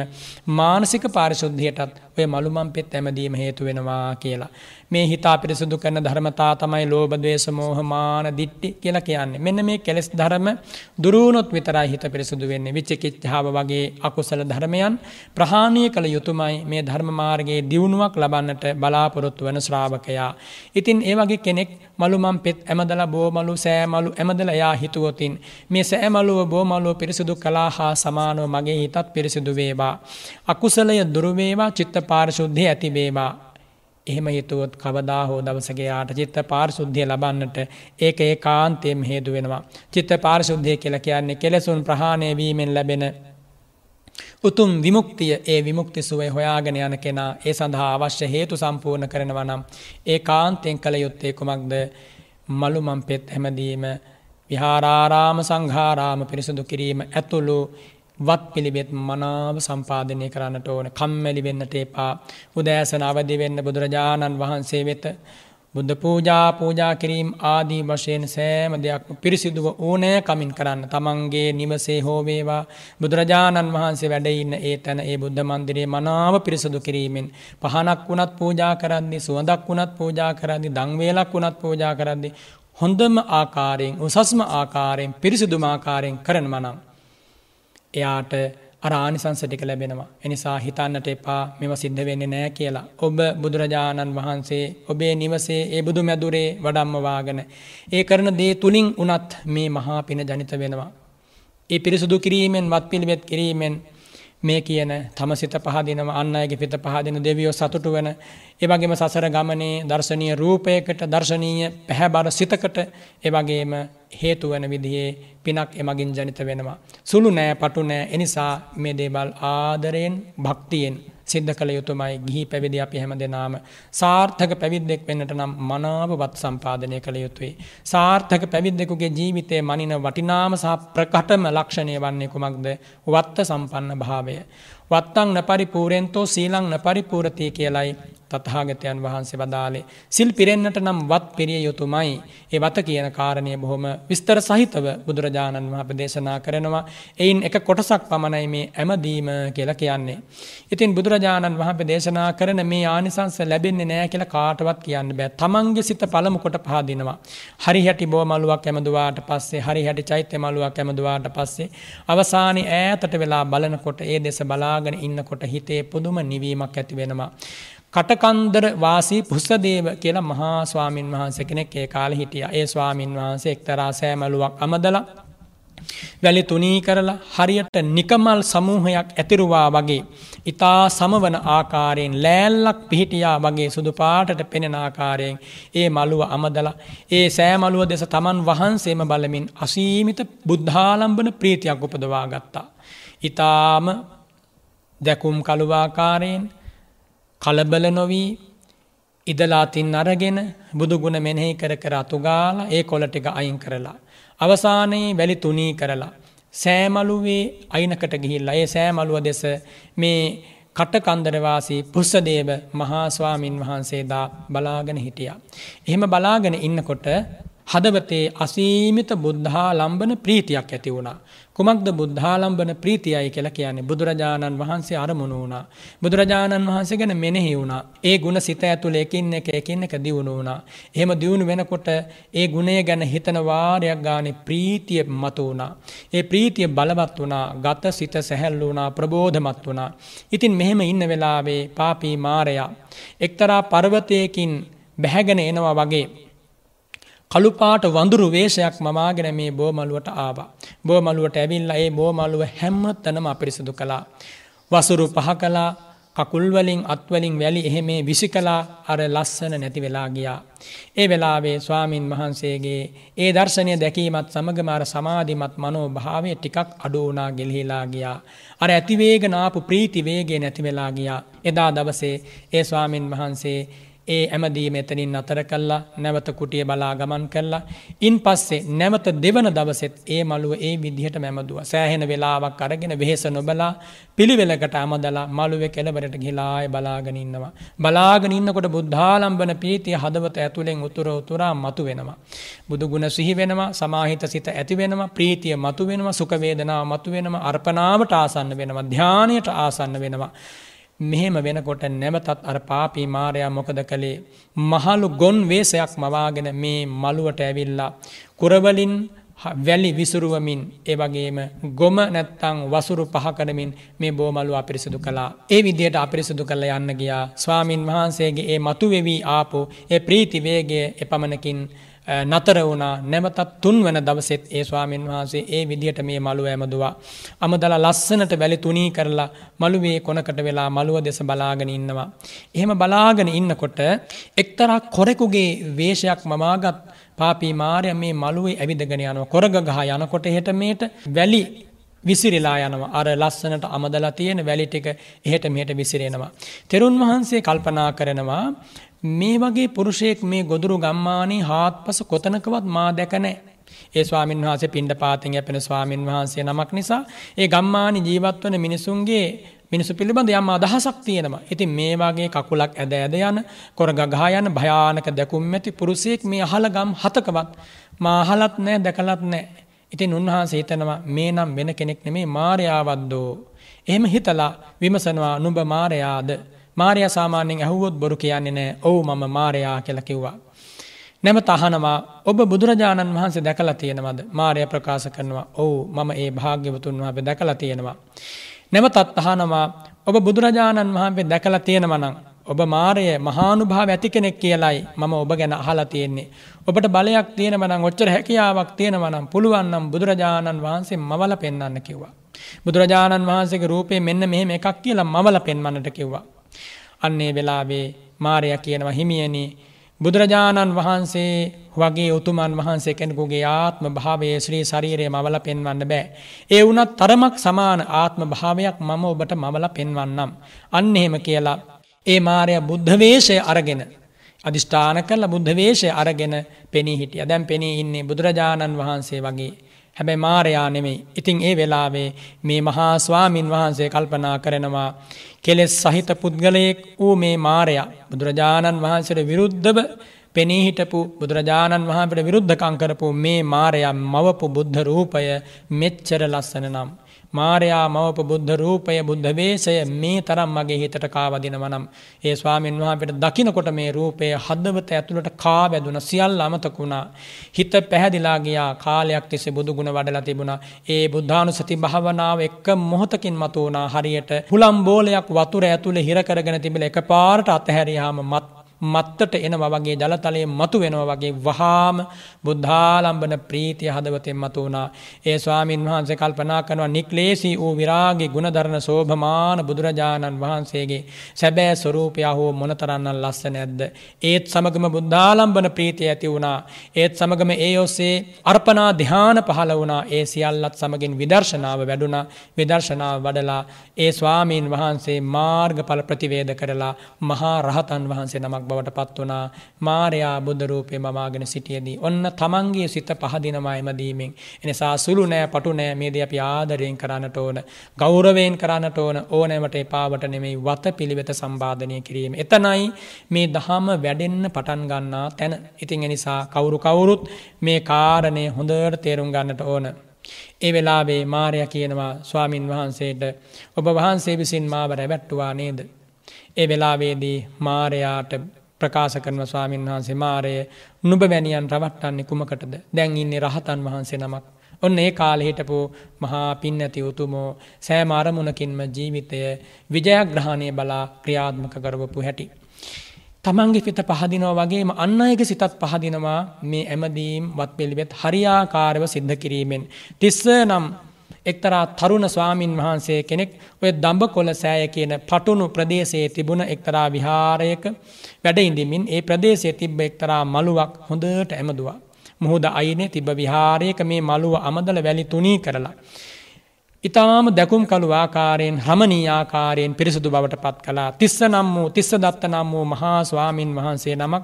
මානසික පාරිශුද්ධියටත් ඔය මලුමන් පෙත් ඇමදීම හේතු වෙනවා කියලා. මේ හිතා පිරිසුදු කරන ධර්මතා තමයි ලෝභ ද්වේෂ මෝහ මාන දිට්ඨි කියලා කියන්නේ. මෙන්න මේ කෙලෙස් ධර්ම දුරුනොත් විතරයි හිත පිරිසුදු වෙන්නේ. විචිකිච්ඡාව වගේ අකුසල ධර්මයන් ප්‍රහාණය කළ යුතුයමයි මේ ධර්ම මාර්ගයේ දියුණුවක් ලබන්නට බලාපොරොත්තු වන ශ්‍රාවකයා. ඉතින් ඒ වගේ කෙනෙක් මලුමන් පෙත් ඇමදලා බෝමලු සෑමලු ඇමදලා එයා හිතුවොතින් මේ සෑමලුව බෝමලුව පිරිසුදු කළා හා සමානව මගේ හිතත් පිරිසිදු වේවා. අකුසලය දුරු වේවා චිත්ත පාරිශුද්ධිය ඇති වේවා. එහෙම හිතුවොත් කවදා හෝ දවසක යාට චිත්ත පාරිශුද්ධිය ලබන්නට ඒක ඒකාන්තයෙන්ම හේතු වෙනවා. චිත්ත පාරිශුද්ධිය කියලා කියන්නේ කෙලෙසුන් ප්‍රහාණය වීමෙන් ලැබෙන උතුම් විමුක්තිය ඒ විමුක්ති සුවේ හොයාගෙන යන කෙනා ඒ සඳහා අවශ්‍ය හේතු සම්පූර්ණ කරනවා නම් ඒකාන්තයෙන් කළ යුත්තේ කුමක්ද? මලු මම් පෙත් හැමදීම විහාරාරාම සංඝාරාම පිරිසුදු කිරීම ඇතුළු වත් පිළිවෙත් මනාව සම්පාදනය කරන්නට ඕන. කම්මැලි වෙන්නට එපා. උදෑසන අවදි වෙන්න බුදුරජාණන් වහන්සේ වෙත බුද්ධ පූජා පූජා කිරීම් ආදී වශයෙන් සෑම දෙයක්ම පිරිසිදුව ඕනෑ කමින් කරන්න. තමන්ගේ නිවසේ හෝවේවා බුදුරජාණන් වහන්සේ වැඩඉන්න ඒ තැන ඒ බුද්ධ මන්දිරේ මනාව පිරිසිදු කිරීමෙන් පහනක් වුණත් පූජා කරද්දි සුවඳක් වුණත් පූජා කරද්දි දංවේලක් වුණත් පූජා කරද්දි හොඳම ආකාරයෙන් උසස්ම ආකාරයෙන් පිරිසිදුම ආකාරයෙන් කරන මනම් එයාට අර ආනිසංස ටික ලැබෙනවා. එනිසා හිතන්නට එපා මෙම සිද්ධ වෙන්නේ නෑ කියලා. ඔබ බුදුරජාණන් වහන්සේ ඔබේ නිවසේ ඒ බුදු මැදුරේ වඩම්ම වාගෙන. ඒ කරන දේ තුලින් උනත් මේ මහා පින ජනිත වෙනවා. ඒ පිරිසුදු කිරීමෙන් වත් පිළිවෙත් කිරීමෙන් මේ කියන තම සිත පහදිනව අන්න අයගේ පිත පහදින දෙවියෝ සතුටු වෙන ඒ වගේම සසර ගමනේ දර්ශනීය රූපයකට දර්ශනීය පැහැබර සිතකට ඒ වගේම හේතු වෙන විදිහේ පිනක් එමගින් ජනිත වෙනවා. සුළු නෑ පටු නෑ එනිසා මේ දේවල් ආදරයෙන් භක්තියෙන් සිද්ධ කළ යුතුමයි ගිහි පැවිදි අපි හැම දෙනාම සාර්ථක පැවිද්දෙක් වෙන්නට නම් මනාව වත් සම්පාදනය කළ යුතුයි. සාර්ථක පැවිද්දෙකුගේ ජීවිතයේ මනින වටිනාම සහ ප්‍රකටම ලක්ෂණය වන්නේ කුමක්ද? වත්ත සම්පන්න භාවය. වත්තං නපරිපූරෙන්තෝ සීලං නපරිපූරති කියලයි තතහාගතයන් වහන්සේ වදාලේ. සිල් පිරෙන්න්නට නම් වත් පිරිය යුතුමයි. ඒ වත කියන කාරණය බොහොම විස්තර සහිතව බුදුරජාණන් වහප දේශනා කරනවා. එයින් එක කොටසක් පමණයි මේ ඇමදීම කියලා කියන්නේ. ඉතින් බුදුරජාණන් වහප දේශනා කරන මේ ආනිසංස ලැබෙන්නේ නෑ කියලා කාටවත් කියන්න බෑ. තමන්ගේ සිත පළමු කොට පහදිනවා. හරි හැටි බෝ මළුවක් ඇමදුවාට පස්සේ හරි හැටි චෛත්‍ය මළුවක් ඇමදුවාට පස්සේ අවසානයේ ඈතට වෙලා බලනකොට ඒ දෙස බලාගෙන ඉන්නකොට හිතේ පුදුම නිවීමක් ඇති වෙනවා. කටකන්දර වාසී පුස්සදේව කියලා මහා ස්වාමින් වහන්සේ කෙනෙක් ඒ කාලේ හිටියා. ඒ ස්වාමින් වහන්සේ එක්තරා සෑමලුවක් අමදලා වැලි තුනී කරලා හරියට නිකමල් සමූහයක් ඇතිරුවා වගේ ඊතා සමවන ආකාරයෙන් ලෑල්ලක් පිහිටියා වගේ සුදු පාටට පෙනෙන ආකාරයෙන් ඒ මළුව අමදලා ඒ සෑමලුව දෙස තමන් වහන්සේම බලමින් අසීමිත බුද්ධාලම්බන ප්‍රීතියක් උපදවා ගත්තා. ඊ타ම දැකුම් කළුවාකාරයෙන් කලබල නොවී ඉදලාතින් අරගෙන බුදුගුණ මෙනෙහි කර කර අතුගාලා ඒ කොළ ටික අයින් කරලා. අවසානයේ වැලි තුනී කරලා. සෑමලුවේ අයිනකට ගිහිල්ලා ඒ සෑමලුව දෙස මේ කටකන්දරවාසී පුස්සදේව මහාස්වාමින් වහන්සේදා බලාගෙන හිටියා. එහෙම බලාගෙන ඉන්නකොට හදවතේ අසීමිත බුද්ධහා ලම්බන ප්‍රීතියක් ඇති වුණා. කුමක්ද බුද්ධාලම්බන ප්‍රීතියයි කියලා කියන්නේ බුදුරජාණන් වහන්සේ අරමුණු වුණා. බුදුරජාණන් වහන්සේ ගැන මෙනෙහි වුණා. ඒ ಗುಣ සිත ඇතුළේ එකින් එක එකින් එක දියුණු වුණා. එහෙම දියුණු වෙනකොට ඒ ගුණය ගැන හිතන වාරයක් ගානේ ප්‍රීතිය මතු වුණා. ඒ ප්‍රීතිය බලවත් වුණා. ගත සිත සැහැල්ලු වුණා, ප්‍රබෝධමත් වුණා. ඉතින් මෙහෙම ඉන්න වෙලාවේ පාපී මාරයා එක්තරා පර්වතයකින් බැහැගෙන එනවා වගේ කළුපාට වඳුරු වේශයක් මමාගෙන මේ බෝමලුවට ආවා. බෝමලුවට ඇවිල්ලා ඒ බෝමලුව හැම තැනම අපිරිසිදු කළා. වසුරු පහ කළා කකුල්වලින් අත්වලින් වැලි එහෙම විසි කලා අර ලස්සන නැති වෙලා ගියා. ඒ වෙලාවේ ස්වාමින් වහන්සේගේ ඒ දර්ශනය දැකීමත් සමගමාර සමාධිමත් මනෝ භාවය ටිකක් අඩුවනා ගෙල්හිලා ගියා. අර ඇතිවේග නාපු ප්‍රීතිවේගේ නැති වෙලා ගියා. එදා දවසේ ඒ ස්වාමින් වහන්සේ ඒ ඇමදීම එතනින් අතර කල්ලා නැවත කුටිය බලා ගමන් කල්ලා. ඉන් පස්සේ නැවත දෙවන දවසෙත් ඒ මළුව ඒ විදිහට මැමදුව. සෑහෙන වෙලාවක් අරගෙන වෙහෙස නොබලා පිළිවෙලකට අමදලා මළුව කෙළවරට ගිලාය බලාගෙන ඉන්නවා. බලාගෙන ඉන්නකොට බුද්ධාලම්බන ප්‍රීතිය හදවත ඇතුළෙන් උතුර උතුරා මතු වෙනවා. බුදුගුණ සිහි වෙනවා සමාහිත සිත ඇති වෙනවා ප්‍රීතිය මතු වෙනවා සුඛ වේදනාව මතු වෙනවා අර්පණාවට ආසන්න වෙනවා ධානයට ආසන්න වෙනවා. මෙහෙම වෙනකොට නැවතත් අර පාපී මාරයා මොකද කළේ මහලු ගොන් වේසයක් මවාගෙන මේ මළුවට ඇවිල්ලා කුරවලින් වැලි විසුරුවමින් ඒ වගේම ගොම නැත්තං වසුරු පහකරමින් මේ බෝමලු අපිරිසිදු කළා. ඒ විදියට අපිරිසිදු කළ යන්න ගියා ස්වාමින් වහන්සේගේ ඒ මතුවෙවී ආපු ඒ ප්‍රීතිවේගය එපමණකින් නතර වුණා නැවතත් තුන්වන දවසෙත් ඒ ස්වාමීන් වහන්සේ ඒ විදිහට මේ මළුව ඇමදුවා. අමදල ලස්සනට වැලි තුනී කරලා මළුවේ කොනකට වෙලා මළුව දෙස බලාගෙන ඉන්නවා. එහෙම බලාගෙන ඉන්නකොට එක්තරා කොරෙකුගේ වේශයක් මමාගත් පාපී මාරය මේ මළුවේ ඇවිදගෙන යනවා කොරග ගහ යනකොට හෙට මේට වැලි විසිරිලා යනවා අර ලස්සනට අමදලා තියෙන වැලි ටික එහෙට මෙහෙට විසිරෙනවා. තෙරුන් වහන්සේ කල්පනා කරනවා මේ වගේ පුරුෂයෙක් මේ ගොදුරු ගම්මානී හාත්පස කොතනකවත් මා දැකනෑ. ඒ ස්වාමින් වහන්සේ පිණ්ඩ පාතින් යැපෙන ස්වාමින් වහන්සේ නමක් නිසා ඒ ගම්මානි ජීවත් වන මිනිසුන්ගේ මිනිසු පිළිබඳ යම් අදහසක් තියෙනවා. ඉතින් මේ වගේ කකුලක් ඇද ඇද යන කොර ගගා යන භයානක දැකුම් ඇති පුරුෂයෙක් මේ අහල ගම් හතකවත් මා අහලත් නැහැ දැකලත් නැහැ. ඉතින් උන්වහන්සේ හිතනවා මේ නම් වෙන කෙනෙක් නෙමේ මාර්යාවද්දෝ. එහෙම හිතලා විමසනවා නුඹ මාර්යාද? මාර්යා සාමාන්‍යයෙන් ඇහුවොත් බොරු කියන්නේ නැහැ. ඔව් මම මාර්යා කියලා කිව්වා. නැමත අහනවා ඔබ බුදුරජාණන් වහන්සේ දැකලා තියෙනවද? මාර්යා ප්‍රකාශ කරනවා ඔව් මම ඒ භාග්‍යවතුන් වහන්සේ දැකලා තියෙනවා. නැවතත් අහනවා ඔබ බුදුරජාණන් වහන්සේ දැකලා තියෙනවා නම් ඔබ මාරය මහානුභාව ඇති කෙනෙක් කියලයි මම ඔබ ගැන අහලා තියෙන්නේ. ඔබට බලයක් තියෙනවා නම් ඔච්චර හැකියාවක් තියෙනවා නම් පුළුවන් නම් බුදුරජාණන් වහන්සේ මවල පෙන්වන්න කිව්වා. බුදුරජාණන් වහන්සේගේ රූපේ මෙන්න මෙහෙම එකක් කියලා මවල පෙන්වන්නට කිව්වා. අන්නේ වෙලාවේ මාරයා කියනවා හිමියනි බුදුරජාණන් වහන්සේ වගේ උතුමන් වහන්සේ කෙනෙකුගේ ආත්ම භාවයේ ශ්‍රී ශරීරය මවල පෙන්වන්න බෑ. ඒ වුණත් තරමක් සමාන ආත්ම භාවයක් මම ඔබට මවල පෙන්වන්නම්. අන්න එහෙම කියලා ඒ මාරය බුද්ධවේශය අරගෙන අධිෂ්ඨාන කරල බුද්ධවේශය අරගෙන පෙනී හිටිය දැන් පෙනී ඉන්නේ බුදුරජාණන් වහන්සේ වගේ. හැබැයි මාරයා නෙමෙයි. ඉතින් ඒ වෙලාවේ මේ මහා ස්වාමින් වහන්සේ කල්පනා කරනවා කෙලෙස් සහිත පුද්ගලයෙක් වූ මේ මාරයා බුදුරජාණන් වහන්සේට විරුද්ධව පෙනී හිටපු බුදුරජාණන් වහන්සේට විරුද්ධකම් කරපු මේ මාරයා මවපු බුද්ධ රූපය මෙච්චර ලස්සන නම් මාරයා මවප බුද්ධ රූපය බුද්ධ වේශය මේ තරම් මගේ හිතට කාවදිනවනම් ඒ ස්වාමීන් වහන්සේට දකිනකොට මේ රූපය හදවත ඇතුළට කා වැදුන සියල්ල අමතකුණා හිත පැහැදිලා ගියා කාලයක් තිස්සේ බුදු ගුණ වඩලා තිබුණා. ඒ බුද්ධානුසති භාවනාව එක්ක මොහොතකින් මතු වුණා. හරියට හුලම් බෝලයක් වතුර ඇතුලේ හිර කරගෙන තිබිලා එකපාරට අතහැරියාම මත් මත්තට එනවා වගේ ජලතලයේ මතු වෙනවා වගේ වහාම බුද්ධාලම්බන ප්‍රීතිය හදවතෙන් මතු වුණා. ඒ ස්වාමින් වහන්සේ කල්පනා කරනවා නික්ලේශී වූ විරාගී ගුණධර්ණ සෝභමාන බුදුරජාණන් වහන්සේගේ සැබෑ ස්වરૂපය හෝ මොනතරම්නම් ලස්සන නැද්ද? ඒත් සමගම බුද්ධාලම්බන ප්‍රීතිය ඇති වුණා. ඒත් සමගම ඒ ඔස්සේ අර්පණා ධ්‍යාන පහළ වුණා. ඒ සියල්ලත් සමගින් විදර්ශනාව වැඩුණා. විදර්ශනාව වඩලා ඒ ස්වාමීන් වහන්සේ මාර්ගඵල ප්‍රතිවේද කරලා මහා රහතන් වහන්සේ නමක් බවට පත් වනා මාරයා බුද්ධරූපය මමාගෙන සිටියදී. ඔන්න තමන්ගේ සිත පහදිනවා එමදීමෙන්. එනිසා සුළු නෑ පටු නෑ මේද අපි ආදරයෙන් කරන්නට ඕන. ගෞරවයෙන් කරන්නට ඕන ඕනෑමට එපාවට නෙමෙයි වත පිළිවෙත සම්බාධනය කිරීම. එතනයි මේ දහම වැඩෙන්න පටන් ගන්නා තැන. ඉතින් එනිසා කවුරු කවුරුත් මේ කාරණය හොඳට තේරුම් ගන්නට ඕන. ඒ වෙලාවේ මාරය කියනවා ස්වාමින් වහන්සේට ඔබ වහන්සේ විසින් මාව රැවැට්ටුවා නේද. ඒ වෙලාවේදී මාරයාට ප්‍රකාශ කරන ස්වාමීන් වහන්සේ මාරය නුබ වැනියන් රවට්ටන්නේ කුමකටද දැන් ඉන්නේ රහතන් වහන්සේ නමක්. ඔන්න ඒ කාලෙ හිටපු මහා පින් ඇති උතුමෝ සෑම අරමුණකින්ම ජීවිතය විජයග්‍රහණය බලා ක්‍රියාත්මක කරවපු හැටි. තමන්ගේ පිත පහදිනවා වගේම අන්න අයගේ සිතත් පහදිනවා මේ ඇමදීම් වත් පිළිවෙත් හරියාකාරව සිද්ධ කිරීමෙන්. තිස්ස නම් එක්තරා තරුණ ස්වාමින් වහන්සේ කෙනෙක් ඔය දඹ කොල සෑය කියන පටුණු ප්‍රදේශයේ තිබුණ එක්තරා විහාරයක වැඩඉඳමින් ඒ ප්‍රදේශයේ තිබ්බ එක්තරා මළුවක් හොඳට ඇමදවා. මුහුද අයිනේ තිබ විහාරයක මේ මළුව අමදල වැලි තුනී කරලා. ඉතාම දැකුම් කළු ආකාරයෙන් හමනී ආකාරයෙන් පිරිසුදු බවට පත් කලා තිස්ස නම් වූ තිස්ස දත්ත නම් වූ මහා ස්වාමීන් වහන්සේ නමක්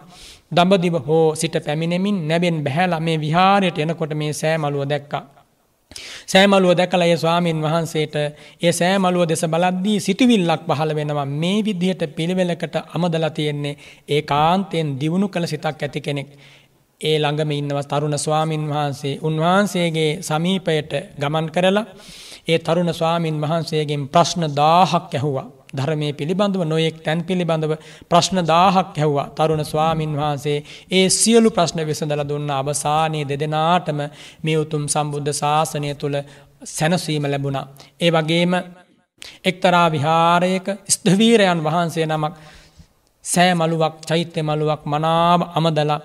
දඹදිව හෝ සිට පැමිණෙමින් නැබෙන් බැහැල මේ විහාරයට එනකොට මේ සෑමලුව දැක්කා. සෑමලුව දැකලා ඒ ස්වාමින් වහන්සේට ඒ සෑමලුව දෙස බලද්දී සිටවිල්ලක් පහළ වෙනවා මේ විදිහට පිළිවෙලකට අමදලා තියෙන්නේ ඒ කාන්තයෙන් දියුණු කළ සිතක් ඇති කෙනෙක්. ඒ ළඟම ඉන්නව තරුණ ස්වාමින් වහන්සේ උන්වහන්සේගේ සමීපයට ගමන් කරලා ඒ තරුණ ස්වාමින් වහන්සේගෙන් ප්‍රශ්න දාහක් ඇහුවා. ධර්මය පිළිබඳව නොයෙක් තැන් පිළිබඳව ප්‍රශ්න දාහක් හැව්වා තරුණ ස්වාමින් වහන්සේ ඒ සියලු ප්‍රශ්න විසඳල දුන්න අවසානයේ දෙදෙනාටම මේ උතුම් සම්බුද්ධ ශාසනය තුළ සැනසීම ලැබුණා. ඒ වගේම එක්තරා විහාරයක ස්ධවීරයන් වහන්සේ නමක් සෑ මළුවක් චෛත්‍ය මළුවක් මනාව අමදලා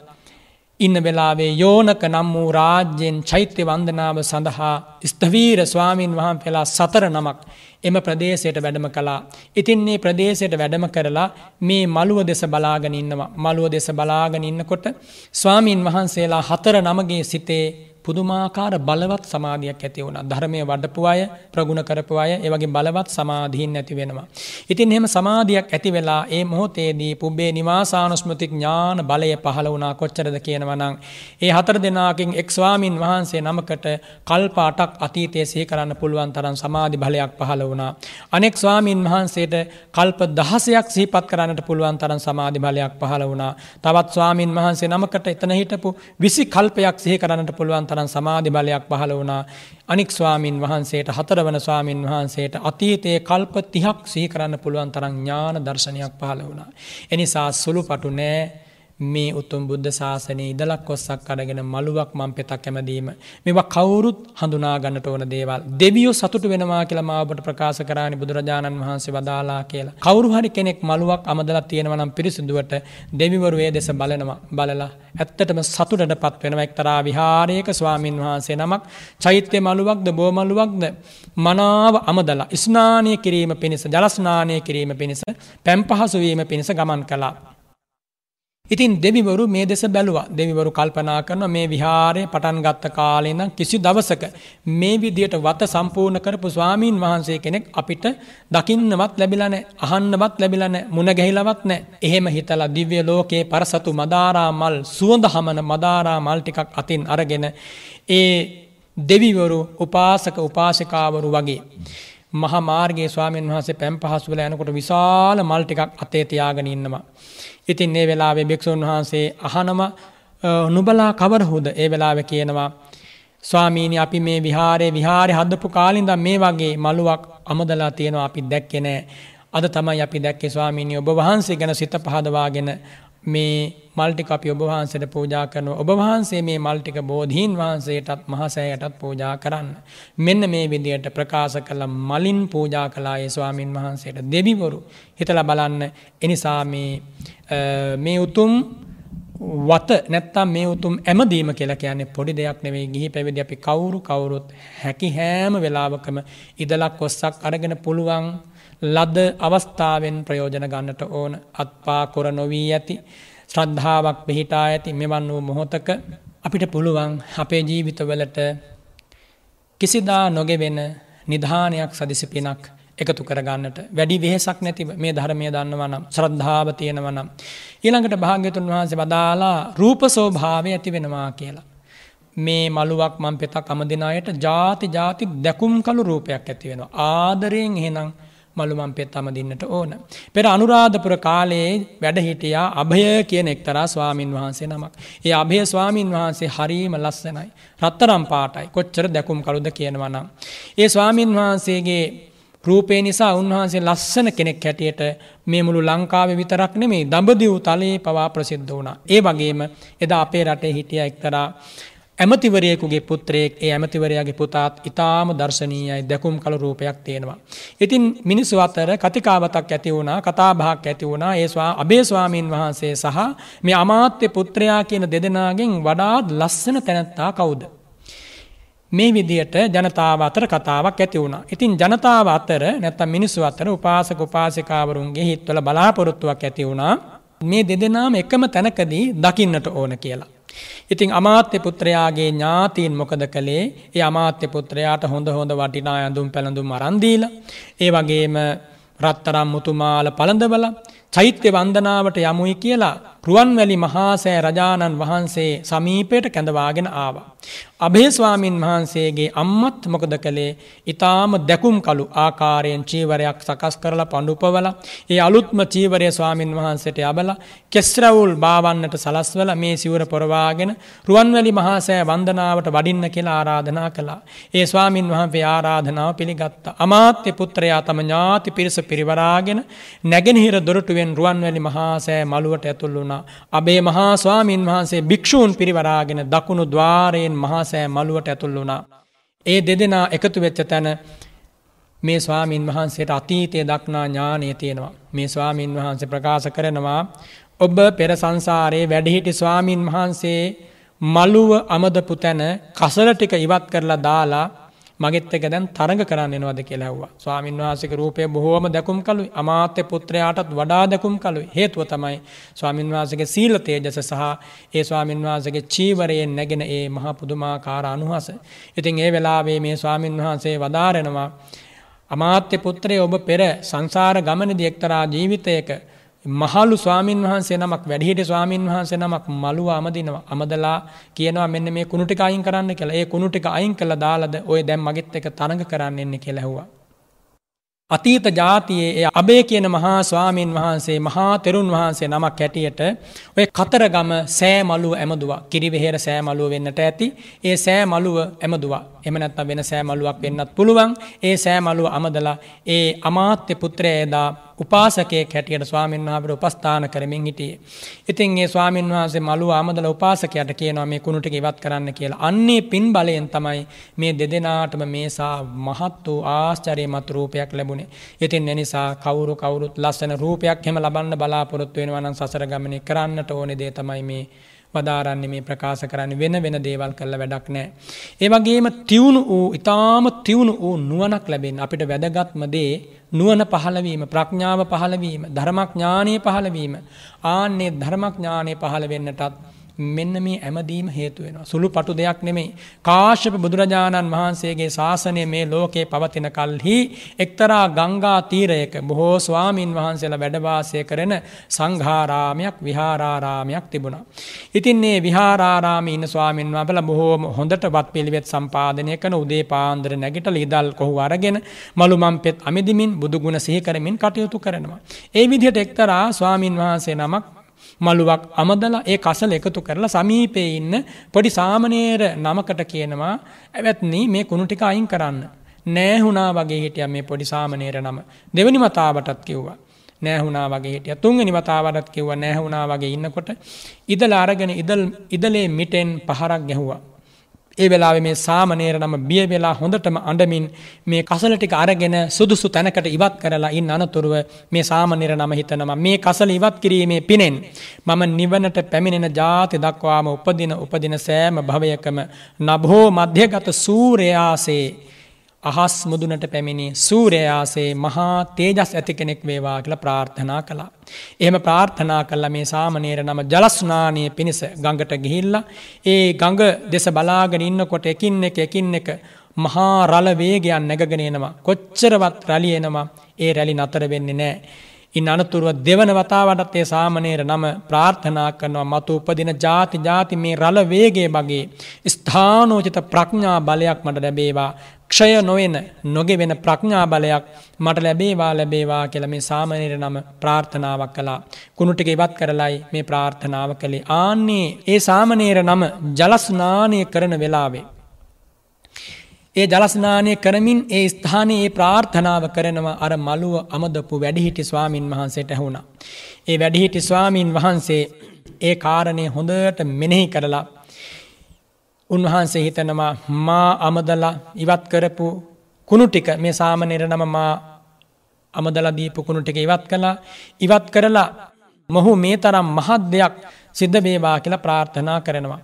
ඉන්න වෙලාවේ යෝනක නම් වූ රාජ්‍යයෙන් චෛත්‍ය වන්දනාව සඳහා ස්ථවීර ස්වාමීන් වහන් පෙලා සතර නමක් එම ප්‍රදේශයට වැඩම කලා. ඉතින් මේ ප්‍රදේශයට වැඩම කරලා මේ මළුව දෙස බලාගෙන ඉන්නවා. මළුව දෙස බලාගෙන ඉන්නකොට ස්වාමීන් වහන්සේලා හතර නමගේ සිතේ පුදුමාකාර බලවත් සමාධියක් ඇති වුණා. ධර්මයේ වඩපු අය, ප්‍රගුණ කරපු අය, ඒ වගේ බලවත් සමාධීන් ඇති වෙනවා. ඉතින් එහෙම සමාධියක් ඇති වෙලා ඒ මොහොතේදී පුබ්බේ නිවාසානුස්මෘති ඥාන බලය පහළ වුණා කොච්චරද කියනවා නම් ඒ හතර දෙනාකින් එක් ස්වාමින් වහන්සේ නමකට කල්ප 8ක් අතීතයේ සිහි කරන්න පුළුවන් තරම් සමාධි බලයක් පහළ වුණා. අනෙක් ස්වාමින් වහන්සේට කල්ප 16ක් සිහිපත් කරන්නට පුළුවන් තරම් සමාධි බලයක් පහළ වුණා. තවත් ස්වාමින් වහන්සේ නමකට එතන හිටපු 20 කල්පයක් සිහි කරන්නට පුළුවන් තරම් සමාධි බලයක් පහළ වුණා. අනික් ස්වාමින් වහන්සේට හතරවන ස්වාමින් වහන්සේට අතීතයේ කල්ප 30ක් සිහි කරන්න පුළුවන් තරම් ඥාන දර්ශනයක් පහළ වුණා. එනිසා සුළුපටු නෑ මේ උතුම් බුද්ධ ශාසනයේ ඉදලක් කොස්සක් අරගෙන මළුවක් මං පෙතක් කැමදීම මේවා කවුරුත් හඳුනා ගන්නට ඕන දේවල්. දෙවියෝ සතුටු වෙනවා කියලා මා ඔබට ප්‍රකාශ කරානි බුදුරජාණන් වහන්සේ වදාලා කියලා. කවුරු හරි කෙනෙක් මළුවක් අමදලා තියෙනවා නම් පිරිසිදුවට දෙවිවරු ඒ දෙස බලනවා. බලලා ඇත්තටම සතුටටපත් වෙනවා. එක්තරා විහාරයක ස්වාමින් වහන්සේ නමක් චෛත්‍ය මළුවක්ද බෝ මළුවක්ද මනාව අමදලා ස්නානය කිරීම පිණිස ජල ස්නානය කිරීම පිණිස පැම් පහසු වීම පිණිස ගමන් කළා. ඉතින් දෙවිවරු මේ දෙස බැලුවා. දෙවිවරු කල්පනා කරන මේ විහාරය පටන් ගත්ත කාලෙන කිසි දවසක මේ විදියට වත සම්පූර්ණ කරපු ස්වාමීන් වහන්සේ කෙනෙක් අපිට දකින්නවත් ලැබිලන අහන්නවත් ලැබිලන මුණ ගැහිලවත් නෑ එහෙම හිතලා දිව්‍ය ලෝකයේ පරසතු මදාරා මල් සුවඳ හමන මදාරා මල් ටිකක් අතින් අරගෙන ඒ දෙවිවරු උපාසක උපාසිකාවරු වගේ මහා මාර්ගයේ ස්වාමීන් වහන්සේ පැම් පහසු වෙලා යනකොට විශාල මල් ටිකක් අතේ තියාගෙන ඉන්නවා. ඉතින් ඒ වෙලාවේ භික්ෂුන් වහන්සේ අහනම නුබලා කවරහුද ඒ වෙලාව කියනවා ස්වාමීනි අපි මේ විහාරේ විහාරේ හදපු කාලින්ද මේ වගේ මළුවක් අමදලා තියෙනවා අපි දැක්කේ නෑ. අද තමයි අපි දැක්කේ ස්වාමීනි ඔබ වහන්සේ ගැන සිත පහදවාගෙන මේ මල්ටික අපි ඔබ වහන්සේට පූජා කරනවා. ඔබ වහන්සේ මේ මල්ටික බෝධීන් වහන්සේටත් මහසෑයටත් පූජා කරන්න. මෙන්න මේ විදියට ප්‍රකාශ කළ මලින් පූජා කලා ඒ ස්වාමීන් වහන්සේට දෙවිවරු. හිතලා බලන්න එනිසා මේ මේ උතුම් වත නැත්තම් මේ උතුම් ඇමදීම කියලා කියන්නේ පොඩි දෙයක් නෙවෙයි ගිහි පැවිදි අපි කවුරු කවුරුත් හැකි හැම වෙලාවකම ඉදලක් කොස්සක් අරගෙන පුළුවන් ලද අවස්ථාවෙන් ප්‍රයෝජන ගන්නට ඕන. අත්පා කොර නොවී ඇති ශ්‍රද්ධාවක් පිහිටා ඇති මෙවන් වූ මොහොතක අපිට පුළුවන් අපේ ජීවිතවලට කිසිදා නොගෙවෙන නිධානයක් සදිසි පිනක් එකතු කරගන්නට වැඩි වෙහෙසක් නැතිව මේ ධර්මය දන්නවනම් ශ්‍රද්ධාව තියෙනවනම්. ඊළඟට භාග්‍යතුන් වහන්සේ වදාලා රූප සෝභාවය ඇති වෙනවා කියලා. මේ මළුවක් මං පෙතක් අමදිනායට ජාති ජාති දැකුම් කළු රූපයක් ඇති වෙනවා. ආදරයෙන් එහෙනම් මළුමන් පෙත් අමදින්නට ඕන. පෙර අනුරාධපුර කාලයේ වැඩ හිටියා අභය කියන එක්තරා ස්වාමින් වහන්සේ නමක්. ඒ අභය ස්වාමින් වහන්සේ හරීම ලස්සනයි. රත්තරම් පාටයි කොච්චර දැකුම් කළුද කියනවනම්. ඒ ස්වාමින් වහන්සේගේ රූපේ නිසා උන්වහන්සේ ලස්සන කෙනෙක් හැටියට මේ මුළු ලංකාවේ විතරක් නෙමේ දඹදිව් තලයේ පවා ප්‍රසිද්ධ වුණා. ඒ වගේම එදා අපේ රටේ හිටිය එක්තරා ඇමතිවරයෙකුගේ පුත්‍රයෙක් ඒ ඇමතිවරයාගේ පුතාත් ඉතාම දර්ශනීයයි දැකුම් කළු රූපයක් තියෙනවා. ඉතින් මිනිස්සු අතර කතිකාවතක් ඇති වුණා කතාබහක් ඇති වුණා ඒ ස්වා අබේ ස්වාමීන් වහන්සේ සහ මේ අමාත්‍ය පුත්‍රයා කියන දෙදෙනාගෙන් වඩාත් ලස්සන තැනැත්තා කවුද. මේ විදියට ජනතාව අතර කතාවක් ඇති වුණා. ඉතින් ජනතාව අතර නැත්තම් මිනිස්සු අතර උපාසක උපාසිකාවරුන්ගේ හිත්වල බලාපොරොත්තුවක් ඇති වුණා. මේ දෙදෙනාම එකම තැනකදී දකින්නට ඕන කියලා. ඉතින් අමාත්‍ය පුත්‍රයාගේ ඥාතීන් මොකද කළේ? ඒ අමාත්‍ය පුත්‍රයාට හොඳ හොඳ වටිනා ඇඳුම් පැළඳුම් අරන් දීලා, ඒ වගේම රත්තරම් මුතුමාල පළඳවලා චෛත්‍ය වන්දනාවට යමුයි කියලා රුවන්වැලි මහාසෑ රජාණන් වහන්සේ සමීපයට කැඳවාගෙන ආවා. අභේස්වාමින් වහන්සේගේ අම්මත් මොකද කළේ ඉතාම දැකුම් කළු ආකාරයෙන් චීවරයක් සකස් කරලා පණ්ඩුපවල ඒ අලුත්ම චීවරය ස්වාමින් වහන්සේට යබල කෙස්රවුල් භාවන්නට සලස්වල මේ සිවර පොරවාගෙන රුවන්වැලි මහාසෑ වන්දනාවට වඩින්න කියලා ආරාධනා කළා. ඒ ස්වාමින් වහන්සේ ආරාධනාව පිළිගත්ත. අමාත්‍ය පුත්‍රයා තම ඥාති පිරිස පිරිවරාගෙන නැගෙනහිර දොරටුවෙන් රුවන්වැලි මහාසෑ මළුවට ඇතුල් වුණා. අබේ මහා ස්වාමින් වහන්සේ භික්ෂූන් පිරිවරාගෙන දකුණු ద్వාරයෙන් මහා සෑ මළුවට ඇතුල් වුණා. ඒ දෙදෙනා එකතු වෙච්ච තැන මේ ස්වාමීන් වහන්සේට අතීතය දක්නා ඥානය තියෙනවා. මේ ස්වාමීන් වහන්සේ ප්‍රකාශ කරනවා ඔබ පෙර සංසාරයේ වැඩහිටි ස්වාමීන් වහන්සේ මළුව අමදපු තැන කසල ටික ඉවත් කරලා දාලා මගෙත් එක දැන් තරඟ කරන්න එනවද කියලා ඇහුවා. ස්වාමින් වහන්සේගේ රූපය බොහෝම දැකුම් කළුයි. අමාත්‍ය පුත්‍රයාටත් වඩා දැකුම් කළුයි. හේතුව තමයි ස්වාමින් වහන්සේගේ සීල තේජස සහ ඒ ස්වාමින් වහන්සේගේ චීවරයෙන් නැගෙන ඒ මහා පුදුමාකාර අනුහස. ඉතින් ඒ වෙලාවේ මේ ස්වාමින් වහන්සේ වදාරනවා අමාත්‍ය පුත්‍රය ඔබ පෙර සංසාර ගමනදී එක්තරා ජීවිතයක මහලු ස්වාමීන් වහන්සේ නමක් වැඩිහිට ස්වාමීන් වහන්සේ නමක් මළුව අමදිනවා අමදලා කියනවා මෙන්න මේ කුණු ටික අයින් කරන්න කියලා. ඒ කුණු ටික අයින් කළා දාලාද ඔය දැන් මගෙත් එක තරඟ කරන්න එන්නේ කියලා ඇහුවා. අතීත ජාතියේ ඒ අබේ කියන මහා ස්වාමීන් වහන්සේ මහා තෙරුන් වහන්සේ නමක් හැටියට ඔය කතරගම සෑ මළුව ඇමදුවා. කිරිවෙහෙර සෑ මළුව වෙන්නට ඇති. ඒ සෑ මළුව ඇමදුවා. එහෙම නැත්නම් වෙන සෑ මළුවක් වෙන්නත් පුළුවන්. ඒ සෑ මළුව අමදලා ඒ අමාත්‍ය පුත්‍රයා එදා උපාසකයෙක් හැටියට ස්වාමීන් වහන්සේ උපස්ථාන කරමින් හිටියේ. ඉතින් ඒ ස්වාමීන් වහන්සේ මළුව ආමදල උපාසකයාට කියනවා මේ කුණු ටික ඉවත් කරන්න කියලා. අන්නේ පින් බලයෙන් තමයි මේ දෙදෙනාටම මේසා මහත් වූ ආශ්චර්යමත් රූපයක් ලැබුණේ. ඉතින් ඒ නිසා කවුරු කවුරුත් ලස්සන රූපයක් හැම ලබන්න බලාපොරොත්තු වෙනවා නම් සසර ගමනේ කරන්නට ඕනේ දේ තමයි මේ වදාරන්නේ මේ ප්‍රකාශ කරන්න වෙන වෙන දේවල් කල්ල වැඩක් නෑ. ඒ වගේම තිවුණු වූ ඉතාම තිවුණු වූ නුවනක් ලැබෙන් අපිට වැදගත්ම දේ නුවන පහළවීම ප්‍රඥාව පහළවීම ධර්මඥානය පහළවීම ආන්නේ ධර්මඥානය පහළ වෙන්නටත් මෙන්න මේ ඇමදීම හේතු වෙනවා. සුළු පටු දෙයක් නෙමෙයි. කාශ්‍යප බුදුරජාණන් වහන්සේගේ ශාසනය මේ ලෝකේ පවතින කල්හි එක්තරා ගංගා තීරයක බොහෝ ස්වාමින් වහන්සේලා වැඩවාසය කරන සංඝාරාමයක් විහාරාරාමයක් තිබුණා. ඉතින් මේ විහාරාරාමේ ඉන්න ස්වාමින් වහන්සේලා බොහෝම හොඳට වත් පිළිවෙත් සම්පාදනය කරන උදේ පාන්දර නැගිටලා ඉදල් කොහු අරගෙන මලු මම්පෙත් අමිදිමින් බුදු ගුණ සිහි කරමින් කටයුතු කරනවා. ඒ විදිහට එක්තරා ස්වාමින් වහන්සේ නමක් මළුවක් අමදලා ඒ කසල එකතු කරලා සමීපයේ ඉන්න පොඩි සාමනීර නමකට කියනවා ඇවැත්නි මේ කුණු ටික අයින් කරන්න. නෑහුණා වගේ හිටිය මේ පොඩි සාමනීර නම දෙවනි මතාවටත් කිව්වා. නෑහුණා වගේ හිටිය තුන්වෙනි වතාවටත් කිව්වා නෑහුණා වගේ ඉන්නකොට ඉදල අරගෙන ඉදල් ඉදලේ මිටෙන් පහරක් ගැහුවා. ඒ වෙලාවේ මේ සාමනේර නම බිය වෙලා හොඳටම අඬමින් මේ කසල ටික අරගෙන සුදුසු තැනකට ඉවත් කරලා ඉන්න අනතුරුව මේ සාමනේර නම හිතනවා. මේ කසල ඉවත් කිරීමේ පිනෙන් මම නිවනට පැමිණෙන ජාති දක්වාම උපදින උපදින සෑම භවයකම නභෝ මධ්‍යගත සූර්යාසේ අහස් මුදුනට පැමිණි සූරයාසේ මහා තේජස් ඇති කෙනෙක් වේවා කියලා ප්‍රාර්ථනා කළා. එහෙම ප්‍රාර්ථනා කළා මේ සාමණේර නම ජලස්නානය පිණිස ගඟට ගිහිල්ලා ඒ ගඟ දෙස බලාගෙන ඉන්නකොට එකින් එක එකින් එක මහා රළ වේගයන් නැගගෙන එනවා. කොච්චරවත් රැලි එනවා. ඒ රැලි නතර වෙන්නේ නැහැ. ඉන් අනතුරුව දෙවන වතාවටත් ඒ සාමණේර නම ප්‍රාර්ථනා කරනවා මතු උපදින ಜಾති ಜಾති මේ රළ වේගයේ බගේ ස්ථානෝචිත ප්‍රඥා බලයක් මට ලැබේවා ක්ෂය නොවෙන නොගෙවෙන ප්‍රඥා බලයක් මට ලැබේවා ලැබේවා කියලා මේ සාමණේර නම ප්‍රාර්ථනාවක් කළා. කුණු ටික ඉවත් කරලයි මේ ප්‍රාර්ථනාව කළේ. ආන්නේ ඒ සාමණේර නම ජල ස්නානය කරන වෙලාවේ ඒ ජලස්නානය කරමින් ඒ ස්ථානයේ ඒ ප්‍රාර්ථනාව කරනවා අර මළුව අමදපු වැඩිහිටි ස්වාමින් වහන්සේට ඇහුණා. ඒ වැඩිහිටි ස්වාමින් වහන්සේ ඒ කාරණය හොඳට මෙනෙහි කරලා උන්වහන්සේ හිතනවා මා අමදලා ඉවත් කරපු කුණු ටික මේ සාමනීර නම මා අමදලා දීපු කුණු ටික ඉවත් කළා ඉවත් කරලා මොහු මේ තරම් මහත් දෙයක් සිද්ධ වේවා කියලා ප්‍රාර්ථනා කරනවා.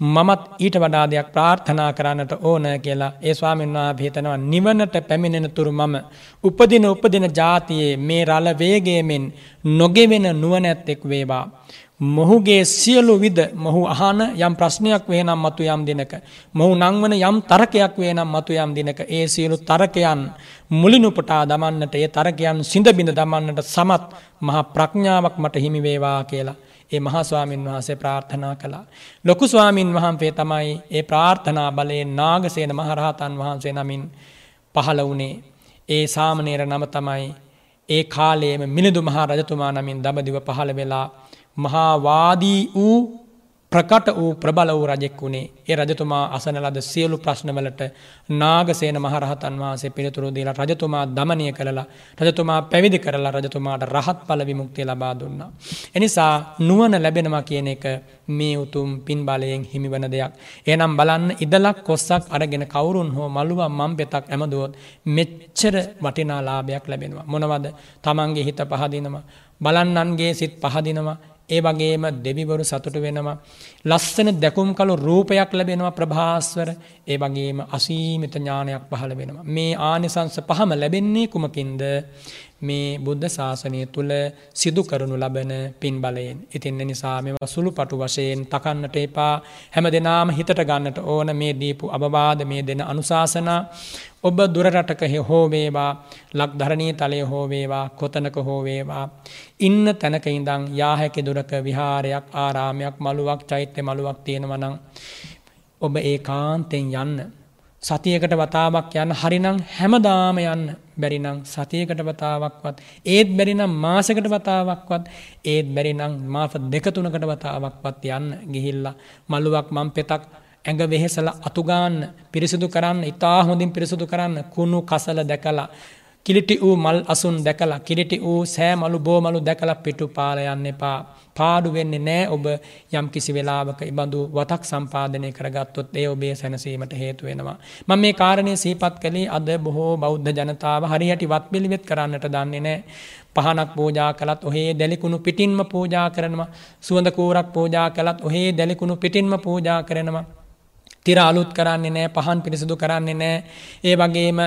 මමත් ඊට වඩා දෙයක් ප්‍රාර්ථනා කරන්නට ඕන කියලා ඒ ස්වාමීන් වහන්සේ හිතනවා නිවනට පැමිණෙන තුරු මම උපදින උපදින જાතියේ මේ රළ වේගයෙන් නොගෙවෙන නුවණැත්තෙක් වේවා. මොහුගේ සියලු විද මොහු අහන යම් ප්‍රශ්නයක් වේ නම් මතු යම් දිනක. මොහු නංවන යම් තරකයක් වේ නම් මතු යම් දිනක. ඒ සියලු තරකයන් මුලිනුපටා දමන්නට ඒ තරකයන් සිඳබිඳ දමන්නට සමත් මහා ප්‍රඥාවක් මට හිමි වේවා කියලා. ඒ මහා ස්වාමින් වහන්සේ ප්‍රාර්ථනා කළා. ලොකු ස්වාමින් වහන්සේ තමයි ඒ ප්‍රාර්ථනා බලයෙන් නාගසේන මහරහතන් වහන්සේ නමින් පහළ වුණේ. ඒ සාමණේර නම තමයි ඒ කාලයේම මිලිඳු මහා රජතුමා නමින් දඹදිව පහළ වෙලා මහාවාදී වූ ප්‍රකට වූ ප්‍රබල වූ රජෙක් වුණේ ඒ රජතුමා අසන ලද සියලු ප්‍රශ්නවලට නාගසේන මහරහතන් වහන්සේ පිළිතුරු දීලා රජතුමා දමනය කළලා රජතුමා පැවිදි කරලා රජතුමාට රහත් ඵල විමුක්තිය ලබා දුන්නා. එනිසා නුවණ ලැබෙනවා කියන එක මේ උතුම් පින් බලයෙන් හිමිවන දෙයක්. එහෙනම් බලන්න ඉදලක් කොස්සක් අරගෙන කවුරුන් හෝ මළුවක් මම්පෙතක් ඇමදුවොත් මෙච්චර වටිනා ලාභයක් ලැබෙනවා. මොනවද? තමන්ගේ හිත පහදිනවා. බලන්නන්ගේ සිත් පහදිනවා. ඒ වගේම දෙවිවරු සතුට වෙනවා. ලස්සන දැකුම් කළු රූපයක් ලැබෙනවා ප්‍රභාස්වර ඒ වගේම අසීමිත ඥානයක් පහළ වෙනවා. මේ ආනිසංස පහම ලැබෙන්නේ කුමකින්ද මේ බුද්ධ ශාසනය තුළ සිදු කරනු ලබන පින් බලයෙන්. ඉතින් නිසා මෙම සුළු පටු වශයෙන් තකන්නට එපා හැම දෙනාම හිතට ගන්නට ඕන මේ දීපු අබවාද මේ දෙන අනුශාසනා ඔබ දුරරටක හෝවේවා ලක් ධරණී තලය හෝවේවා කොතනක හෝවේවා. ඉන්න තැනක ඉඳං යාහැකි දුරක විහාරයක් ආරාමයක් මළුවක් චෛත්‍ය මළුවක් තියෙනවනං. ඔබ ඒ කාන්තෙන් යන්න. සතියකට වතාවක් යන්න හරිනම් හැමදාම යන්න බැරිනම් සතියකට වතාවක්වත් ඒත් බැරිනම් මාසකට වතාවක්වත් ඒත් බැරිනම් මාස දෙකතුනකට වතාවක්වත් යන්න ගිහිල්ලා මළුවක් මං පෙතක් ඇඟ වෙහෙසල අතුගාන්න පිරිසිදු කරන්න ඉතා හොඳින් පිරිසිදු කරන්න කුණු කසල දැකලා කිලිටි වූ මල් අසුන් දැකලා කිලිටි වූ සෑ මලු බෝමලු දැකලා පිටු පාලයන්න එපා පාඩු වෙන්නේ නෑ ඔබ යම් කිසි වෙලාවක ඉබඳු වතක් සම්පාදනය කරගත්තොත් ඒ ඔබේ සැනසීමට හේතු වෙනවා. මම මේ කාරණය සීපත් කළේ අද බොහෝ බෞද්ධ ජනතාව හරියට වත් පිළිවෙත් කරන්නට දන්නේ නෑ. පහනක් පූජා කළත් ඔහේ දැලිකුණු පිටින්ම පූජා කරනවා. සුවඳ කූරක් පූජා කළත් ඔහේ දැලිකුණු පිටින්ම පූජා කරනවා. තිර අලුත් කරන්නේ නෑ පහන් පිරිසිදු කරන්නේ නෑ. ඒ වගේම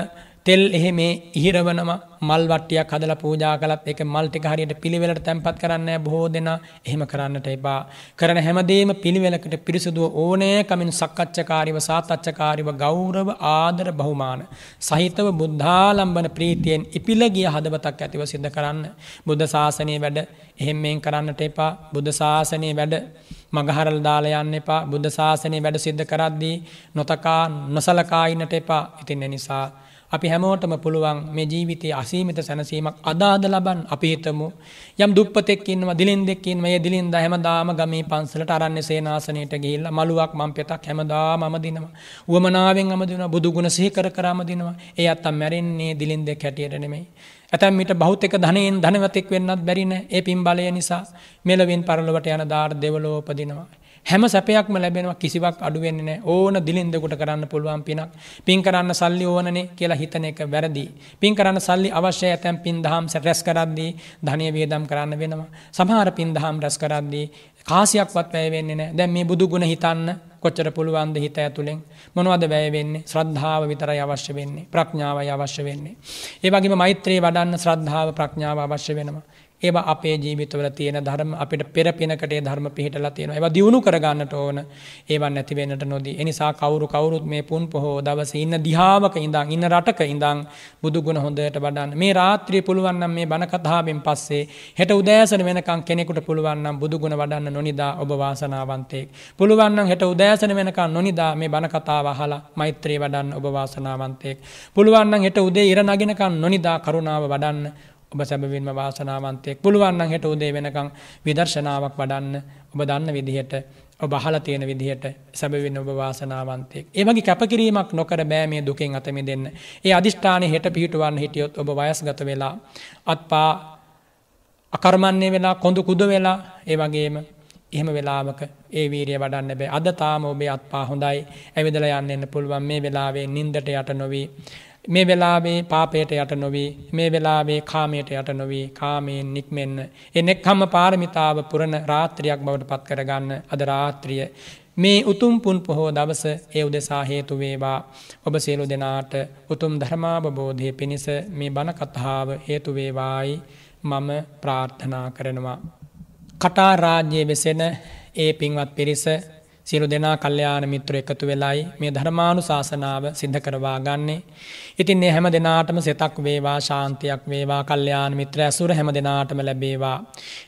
තෙල් එහෙ මේ ඉහිරවනවා මල් වට්ටියක් හදලා පූජා කළත් ඒක මල් ටික හරියට පිළිවෙලට තැම්පත් කරන්න බොහෝ දෙනා එහෙම කරන්නට එපා. කරන හැමදේම පිළිවෙලකට පිරිසුදුව ඕනෑ කමින් සක්කච්ඡකාරීව සාතච්ඡකාරීව ගෞරව ආදර බහුමාන සහිතව බුද්ධාලම්බන ප්‍රීතියෙන් ඉපිල ගිය හදවතක් ඇතිව සිද්ධ කරන්න. බුද්ධ ශාසනය වැඩ එහෙම මෙන් කරන්නට එපා. බුද්ධ ශාසනය වැඩ මගහරල් දාලා යන්න එපා. බුද්ධ ශාසනය වැඩ සිද්ධ කරද්දී නොතකා නොසලකා ඉන්නට එපා. ඉතින් නිසා අපි හැමෝටම පුළුවන් මේ ජීවිතයේ අසීමිත සැනසීමක් අදාද ලබන් අපි හිතමු යම් දුප්පතෙක් ඉන්නවා දිලින්දෙක් ඉන්නවා මේ දිලින්ද හැමදාම ගමේ පන්සලට අරන්නේ සේනාසනයට ගිහිල්ලා මලුවක් මම් පෙතක් හැමදාම මම දිනවා උවමනාවෙන් මම දිනවා බුදු ගුණ සිහි කර කරම දිනවා ඒ අත්තම් මැරෙන්නේ දිලින්දෙක් හැටියට නෙමෙයි. ඇතැම් මිට බෞතික ධනයෙන් ධනවතෙක් වෙන්නත් බැරි නෑ. ඒ පින් බලය නිසා මෙලවින් පරලොවට යන දාර දෙවලෝ උපදිනවා. හැම සැපයක්ම ලැබෙනවා කිසිවක් අඩුවෙන්නේ නැහැ. ඕන දිලින්දෙකුට කරන්න පුළුවන් පිනක්. පින් කරන්න සල්ලි ඕනනේ කියලා හිතන එක වැරදි. පින් කරන්න සල්ලි අවශ්‍යයි ඇතැම් පින් දහම් රැස් කරද්දී ධනිය වියදම් කරන්න වෙනවා. සමහර පින් දහම් රැස් කරද්දී කාසියක්වත් වැය වෙන්නේ නැහැ. දැන් මේ බුදු ගුණ හිතන්න කොච්චර පුළුවන්ද හිත ඇතුලෙන් මොනවද වැය වෙන්නේ? ශ්‍රද්ධාව විතරයි අවශ්‍ය වෙන්නේ. ප්‍රඥාවයි අවශ්‍ය වෙන්නේ. ඒ වගේම මෛත්‍රී වඩන්න ශ්‍රද්ධාව ප්‍රඥාව අවශ්‍ය වෙනවා. ඒවා අපේ ජීවිතවල තියෙන ධර්ම අපිට පෙර පිනකටේ ධර්ම පිහිටලා තියෙනවා. ඒවා දියුණු කරගන්නට ඕන. ඒවා නැති වෙන්නට නොදී. ඒ නිසා කවුරු කවුරුත් මේ පුන් පොහෝ දවසේ ඉන්න දිහාවක ඉඳන් ඉන්න රටක ඉඳන් බුදු ගුණ හොඳට වඩන්න. මේ රාත්‍රිය පුළුවන් නම් මේ බණ කතාවෙන් පස්සේ හෙට උදෑසන වෙනකන් කෙනෙකුට පුළුවන් නම් බුදු ගුණ වඩන්න නොනිදා ඔබ වාසනාවන්තයෙක්. පුළුවන් නම් හෙට උදෑසන වෙනකන් නොනිදා මේ බණ කතාව අහලා මෛත්‍රිය වඩන්න ඔබ වාසනාවන්තයෙක්. පුළුවන් නම් හෙට උදේ ඉර නගිනකන් නොනිදා කරුණාව වඩන්න ඔබ සැබවින්ම වාසනාවන්තයෙක් පුළුවන්නම් හෙට උදේ වෙනකං විදර්ශනාවක් වඩන්න ඔබ දන්න විදිහට ඔබ අහල තියෙන විදිහට සැබවින් ඔබ වාසනාවන්තයෙක්. ඒ වගේ කැපකිරීමක් නොකර බෑ මේ දුකෙන් අත මිදෙන්න. ඒ අදිෂ්ඨානයේ හෙට පිහිටුවන්න හිටියොත් ඔබ වයස්ගත වෙලා අත්පා අකර්මන්නේ වෙලා කොඳු කුද වෙලා ඒ වගේම එහෙම වෙලාවක ඒ වීරිය වඩන්න බෑ. අද තාම ඔබේ අත්පා හොඳයි. ඇවිදලා යන්න එන්න පුළුවන් මේ වෙලාවේ නින්දට යට නොවී මේ වෙලාවේ පාපයට යට නොවී මේ වෙලාවේ කාමයට යට නොවී කාමයෙන් නික්මෙන්න. එනෙක් හම පාරමිතාව පුරණ රාත්‍රියක් බවට පත් කරගන්න අද රාත්‍රිය. මේ උතුම් පුන් පොහෝ දවස ඒ උදෙසා හේතු වේවා. ඔබ සියලු දෙනාට උතුම් ධර්මාවබෝධය පිණිස මේ බණ කතාව හේතු වේවායි මම ප්‍රාර්ථනා කරනවා. කටා රාජ්‍යයේ වෙසෙන ඒ පින්වත් පිරිස සියලු දෙනා කල්්‍යයාන මිත්‍ර එකතු වෙලයි මේ ධර්මානු ශාසනාව සිද්ධ කරවා ගන්නේ. ඉතින් ඒ හැම දෙනාටම සෙතක් වේවා ශාන්තියක් වේවා කල්්‍යයාන මිත්‍ර ඇසුර හැම දෙනාටම ලැබේවා.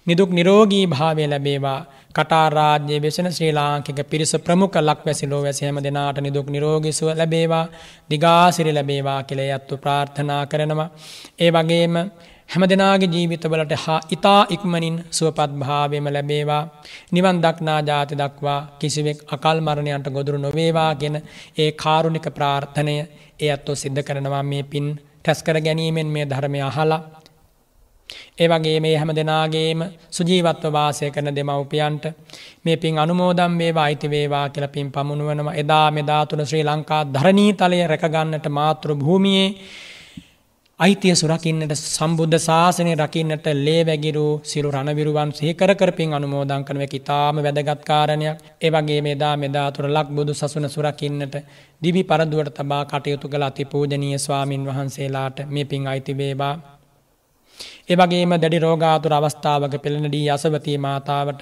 නිදුක් නිරෝගී භාවය ලැබේවා. කටාරාජ්‍ය වෙසෙන ශ්‍රී ලාංකික පිරිස ප්‍රමුඛ ලක් වැසිලෝ වැසි හැම දෙනාට නිදුක් නිරෝගීසුව ලැබේවා. දිගාසිරි ලැබේවා කියලා යත්තු ප්‍රාර්ථනා කරනවා. ඒ වගේම හැම දෙනාගේ ජීවිතවලට හා ඉතා ඉක්මනින් සුවපත් භාවයම ලැබේවා. නිවන් දක්නා ජාති දක්වා කිසිවෙක් අකල් මරණයන්ට ගොදුරු නොවේවා ගෙන ඒ කාරුණික ප්‍රාර්ථනය ඒ අත්තෝ සිද්ධ කරනවා මේ පින් ටැස්කර ගැනීමෙන් මේ ධර්මය අහලා. ඒ වගේ මේ හැම දෙනාගේම සුජීවත්ව වාසය කරන දෙමව්පියන්ට මේ පින් අනුමෝදම් වේවා අයිති වේවා කියලා පින් පමුණුවනවා. එදා මෙදා තුන ශ්‍රී ලංකා ධරණී තලය රැකගන්නට මාතෘ භූමියේ අයිතිය සුරකින්නට සම්බුද්ධ ශාසනය රකින්නට ලේ වැගිරු සිරු රණවිරුවන් සහිකර කරපින් අනුමෝදං කරනව ඉතාම වැදගත්කාරණයක් ඒවගේ මෙදා මෙදාතුර ලක් බුදු සසුන සුරකින්නට දිවි පරදුවට තබා කටයුතු කළ අති පූජනීය ස්වාමින් වහන්සේලාට මේ පින් අයිතිවේවා. එවගේම දැඩි රෝගාතුර අවස්ථාවක පෙළෙනඩී අසවතී මාතාවට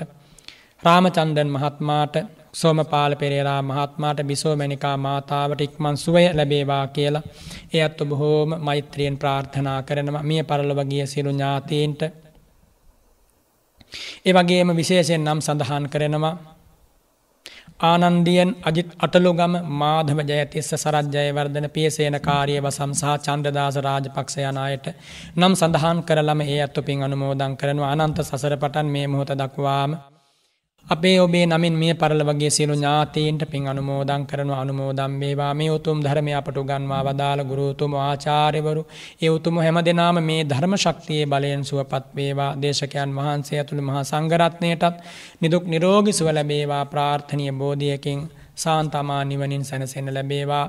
රාමචන්දන් මහත්මාට සෝමපාල පෙරේරා මහත්මාට බිසෝමැනිකා මාතාවට ඉක්මන් සුවය ලැබේවා කියලා. ඒ අත්තු බොහෝම මෛත්‍රියෙන් ප්‍රාර්ථනා කරනවා. මිය පරලොවගිය සිරු ඥාතීන්ට. ඒවගේම විශේෂයෙන් නම් සඳහන් කරනවා. ආනන්දියන් අජිත් අටළුගම මාධව ජයතිස්ස සරජ්ජයවර්ධන පියසේන කාරිය වසම් සහ චන්ද්‍රදාස රාජපක්ෂ යන අයට නම් සඳහන් කරලම ඒ අත්තු පින් අනුමෝදන් කරනවා. අනන්ත සසර පටන් මේ මොහොත දක්වාම අපේ ඔබේ නමින් මේ පරල වගේ සියලු ඥාතීන්ට පින් අනුමෝදන් කරන අනුමෝදම් වේවා. මේ උතුම් ධර්මය අපට උගන්වා වදාළ ගුරුතුම ආචාර්යවරු. ඒ උතුම හැම දෙනාම මේ ධර්ම ශක්තියේ බලයෙන් සුවපත් වේවා. දේශකයන් වහන්සේ ඇතුළු මහා සංඝරත්නයටත් නිදුක් නිරෝගී සුව ලැබේවා. ප්‍රාර්ථනීය බෝධියකින් සාන්තමා නිවනින් සැනසෙන්න ලැබේවා.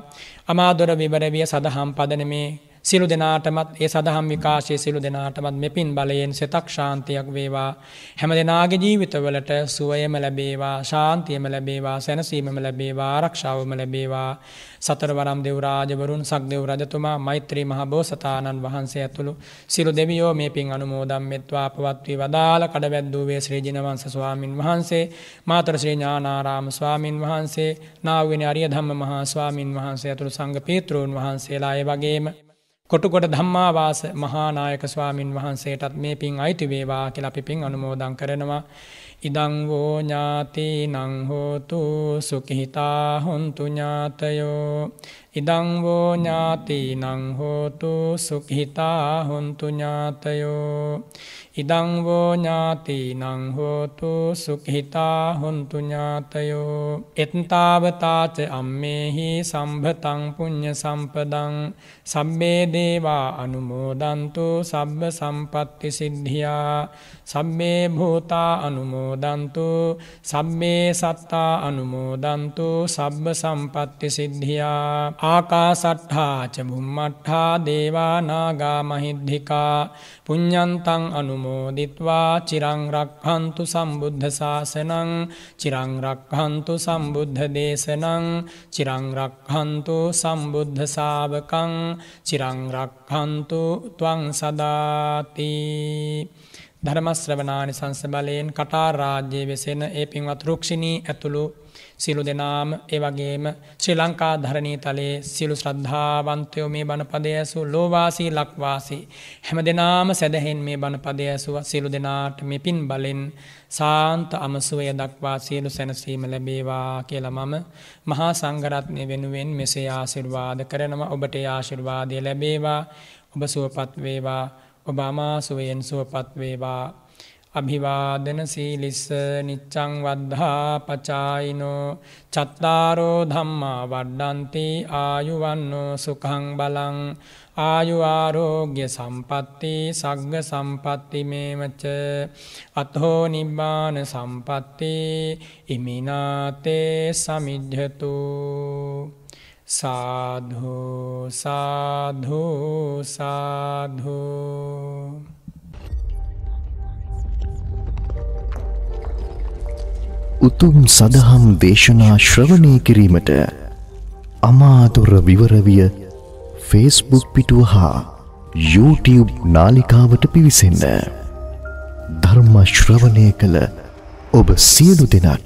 අමාදොර විවරවිය සදහම් පදනමේ සිලු දෙනාටමත් ඒ සදහම් විකාශය සිලු දෙනාටමත් මෙපින් බලයෙන් සෙතක් ශාන්තියක් වේවා. හැම දෙනාගේ ජීවිතවලට සුවයම ලැබේවා ශාන්තියම ලැබේවා සැනසීමම ලැබේවා ආරක්ෂාවම ලැබේවා. සතරවරම් දෙවරාජවරුන් සක්දෙව් රජතුමා මෛත්‍රී මහ බෝසතාණන් වහන්සේ ඇතුළු සිරු දෙවියෝ මේ පින් අනුමෝදම් මෙත්වා පවත්වී වදාළ කඩවැද්දූවේ ශ්‍රී ජිනවංශ ස්වාමින් වහන්සේ මාතර ශ්‍රී ඥානාරාම ස්වාමින් වහන්සේ නාවගෙන අරිය ධම්ම මහා ස්වාමින් වහන්සේ ඇතුළු සංඝ පීත්‍රූන් වහන්සේලා ඒ වගේම කොටුකොට ධම්මාවාස මහානායක ස්වාමින් වහන්සේටත් මේ පින් අයිති වේවා කියලා අපි පින් අනුමෝදන් කරනවා. ඉදං වෝ ඥාති නං හෝතු සුඛිතා හොන්තු ඥාතයෝ ඉදං වෝ ඥාති නං හෝතු සුඛිතා හොන්තු ඥාතයෝ ඉදං වෝ ඥාති නං හෝතු සුඛිතා හොන්තු ඥාතයෝ. එත්තාවතාච අම්මේහි සම්භතං පුඤ්ඤ සම්පදං. සබ්බේ දේවා අනුමෝදන්තු සබ්බ සම්පත්ති සිද්ධියා. සබ්බේ භූතා අනුමෝදන්තු සබ්බේ සත්තා අනුමෝදන්තු සබ්බ සම්පත්ති සිද්ධියා. ආකාසට්ඨා ච බුම්මට්ඨා දේවා නාගා මහිද්దికා. පුඤ්ඤන්තං අනුමෝදිත්වා චිරං රක්ඛන්තු සම්බුද්ධ ශාසනං චිරං රක්ඛන්තු සම්බුද්ධ දේශනං චිරං රක්ඛන්තු සම්බුද්ධ ශාවකං චිරං රක්ඛන්තු ත්වං සදාති. ධර්මශ්‍රවනානි සංස බලයෙන් කටාර් රාජ්‍යයේ වෙසෙන ඒ පින්වත් රුක්ෂිණී ඇතුළු සියලු දෙනාම ඒ වගේම ශ්‍රී ලංකා ධරණී තලයේ සියලු ශ්‍රද්ධාවන්තයෝ මේ බණපදය ඇසු ලෝවාසී ලක්වාසී හැම දෙනාම සැදහෙන් මේ බණපදය ඇසුව. සියලු දෙනාට මේ පින් බලෙන් සාන්ත අමසුවය දක්වා සියලු සැනසීම ලැබේවා කියලා මම මහා සංඝරත්නය වෙනුවෙන් මෙසේ ආශිර්වාද කරනවා. ඔබට ආශිර්වාදය ලැබේවා. ඔබ සුවපත් වේවා. ඔබ අමාසුවයෙන් සුවපත් වේවා. අභිවාදන සීලිස්ස නිච්චං වද්ධා පචායිනෝ චත්තාරෝ ධම්මා වඩ්ඩන්ති ආයුවන්නෝ සුකං බලං ආයු ආරෝග්‍ය සම්පatti සග්ග සම්පatti මේවච අතෝ නිබ්බාන සම්පatti ඉමිනාතේ සමිජ්ජතු සාධු සාධු සාධු උතුම් සදහම් දේශනා ශ්‍රවණය කිරීමට අමාදොර විවරවිය ෆේස්බුක් පිටුව හා YouTube නාලිකාවට පිවිසන්න. ධර්මශ්‍රවණය කළ ඔබ සියලු දෙනාට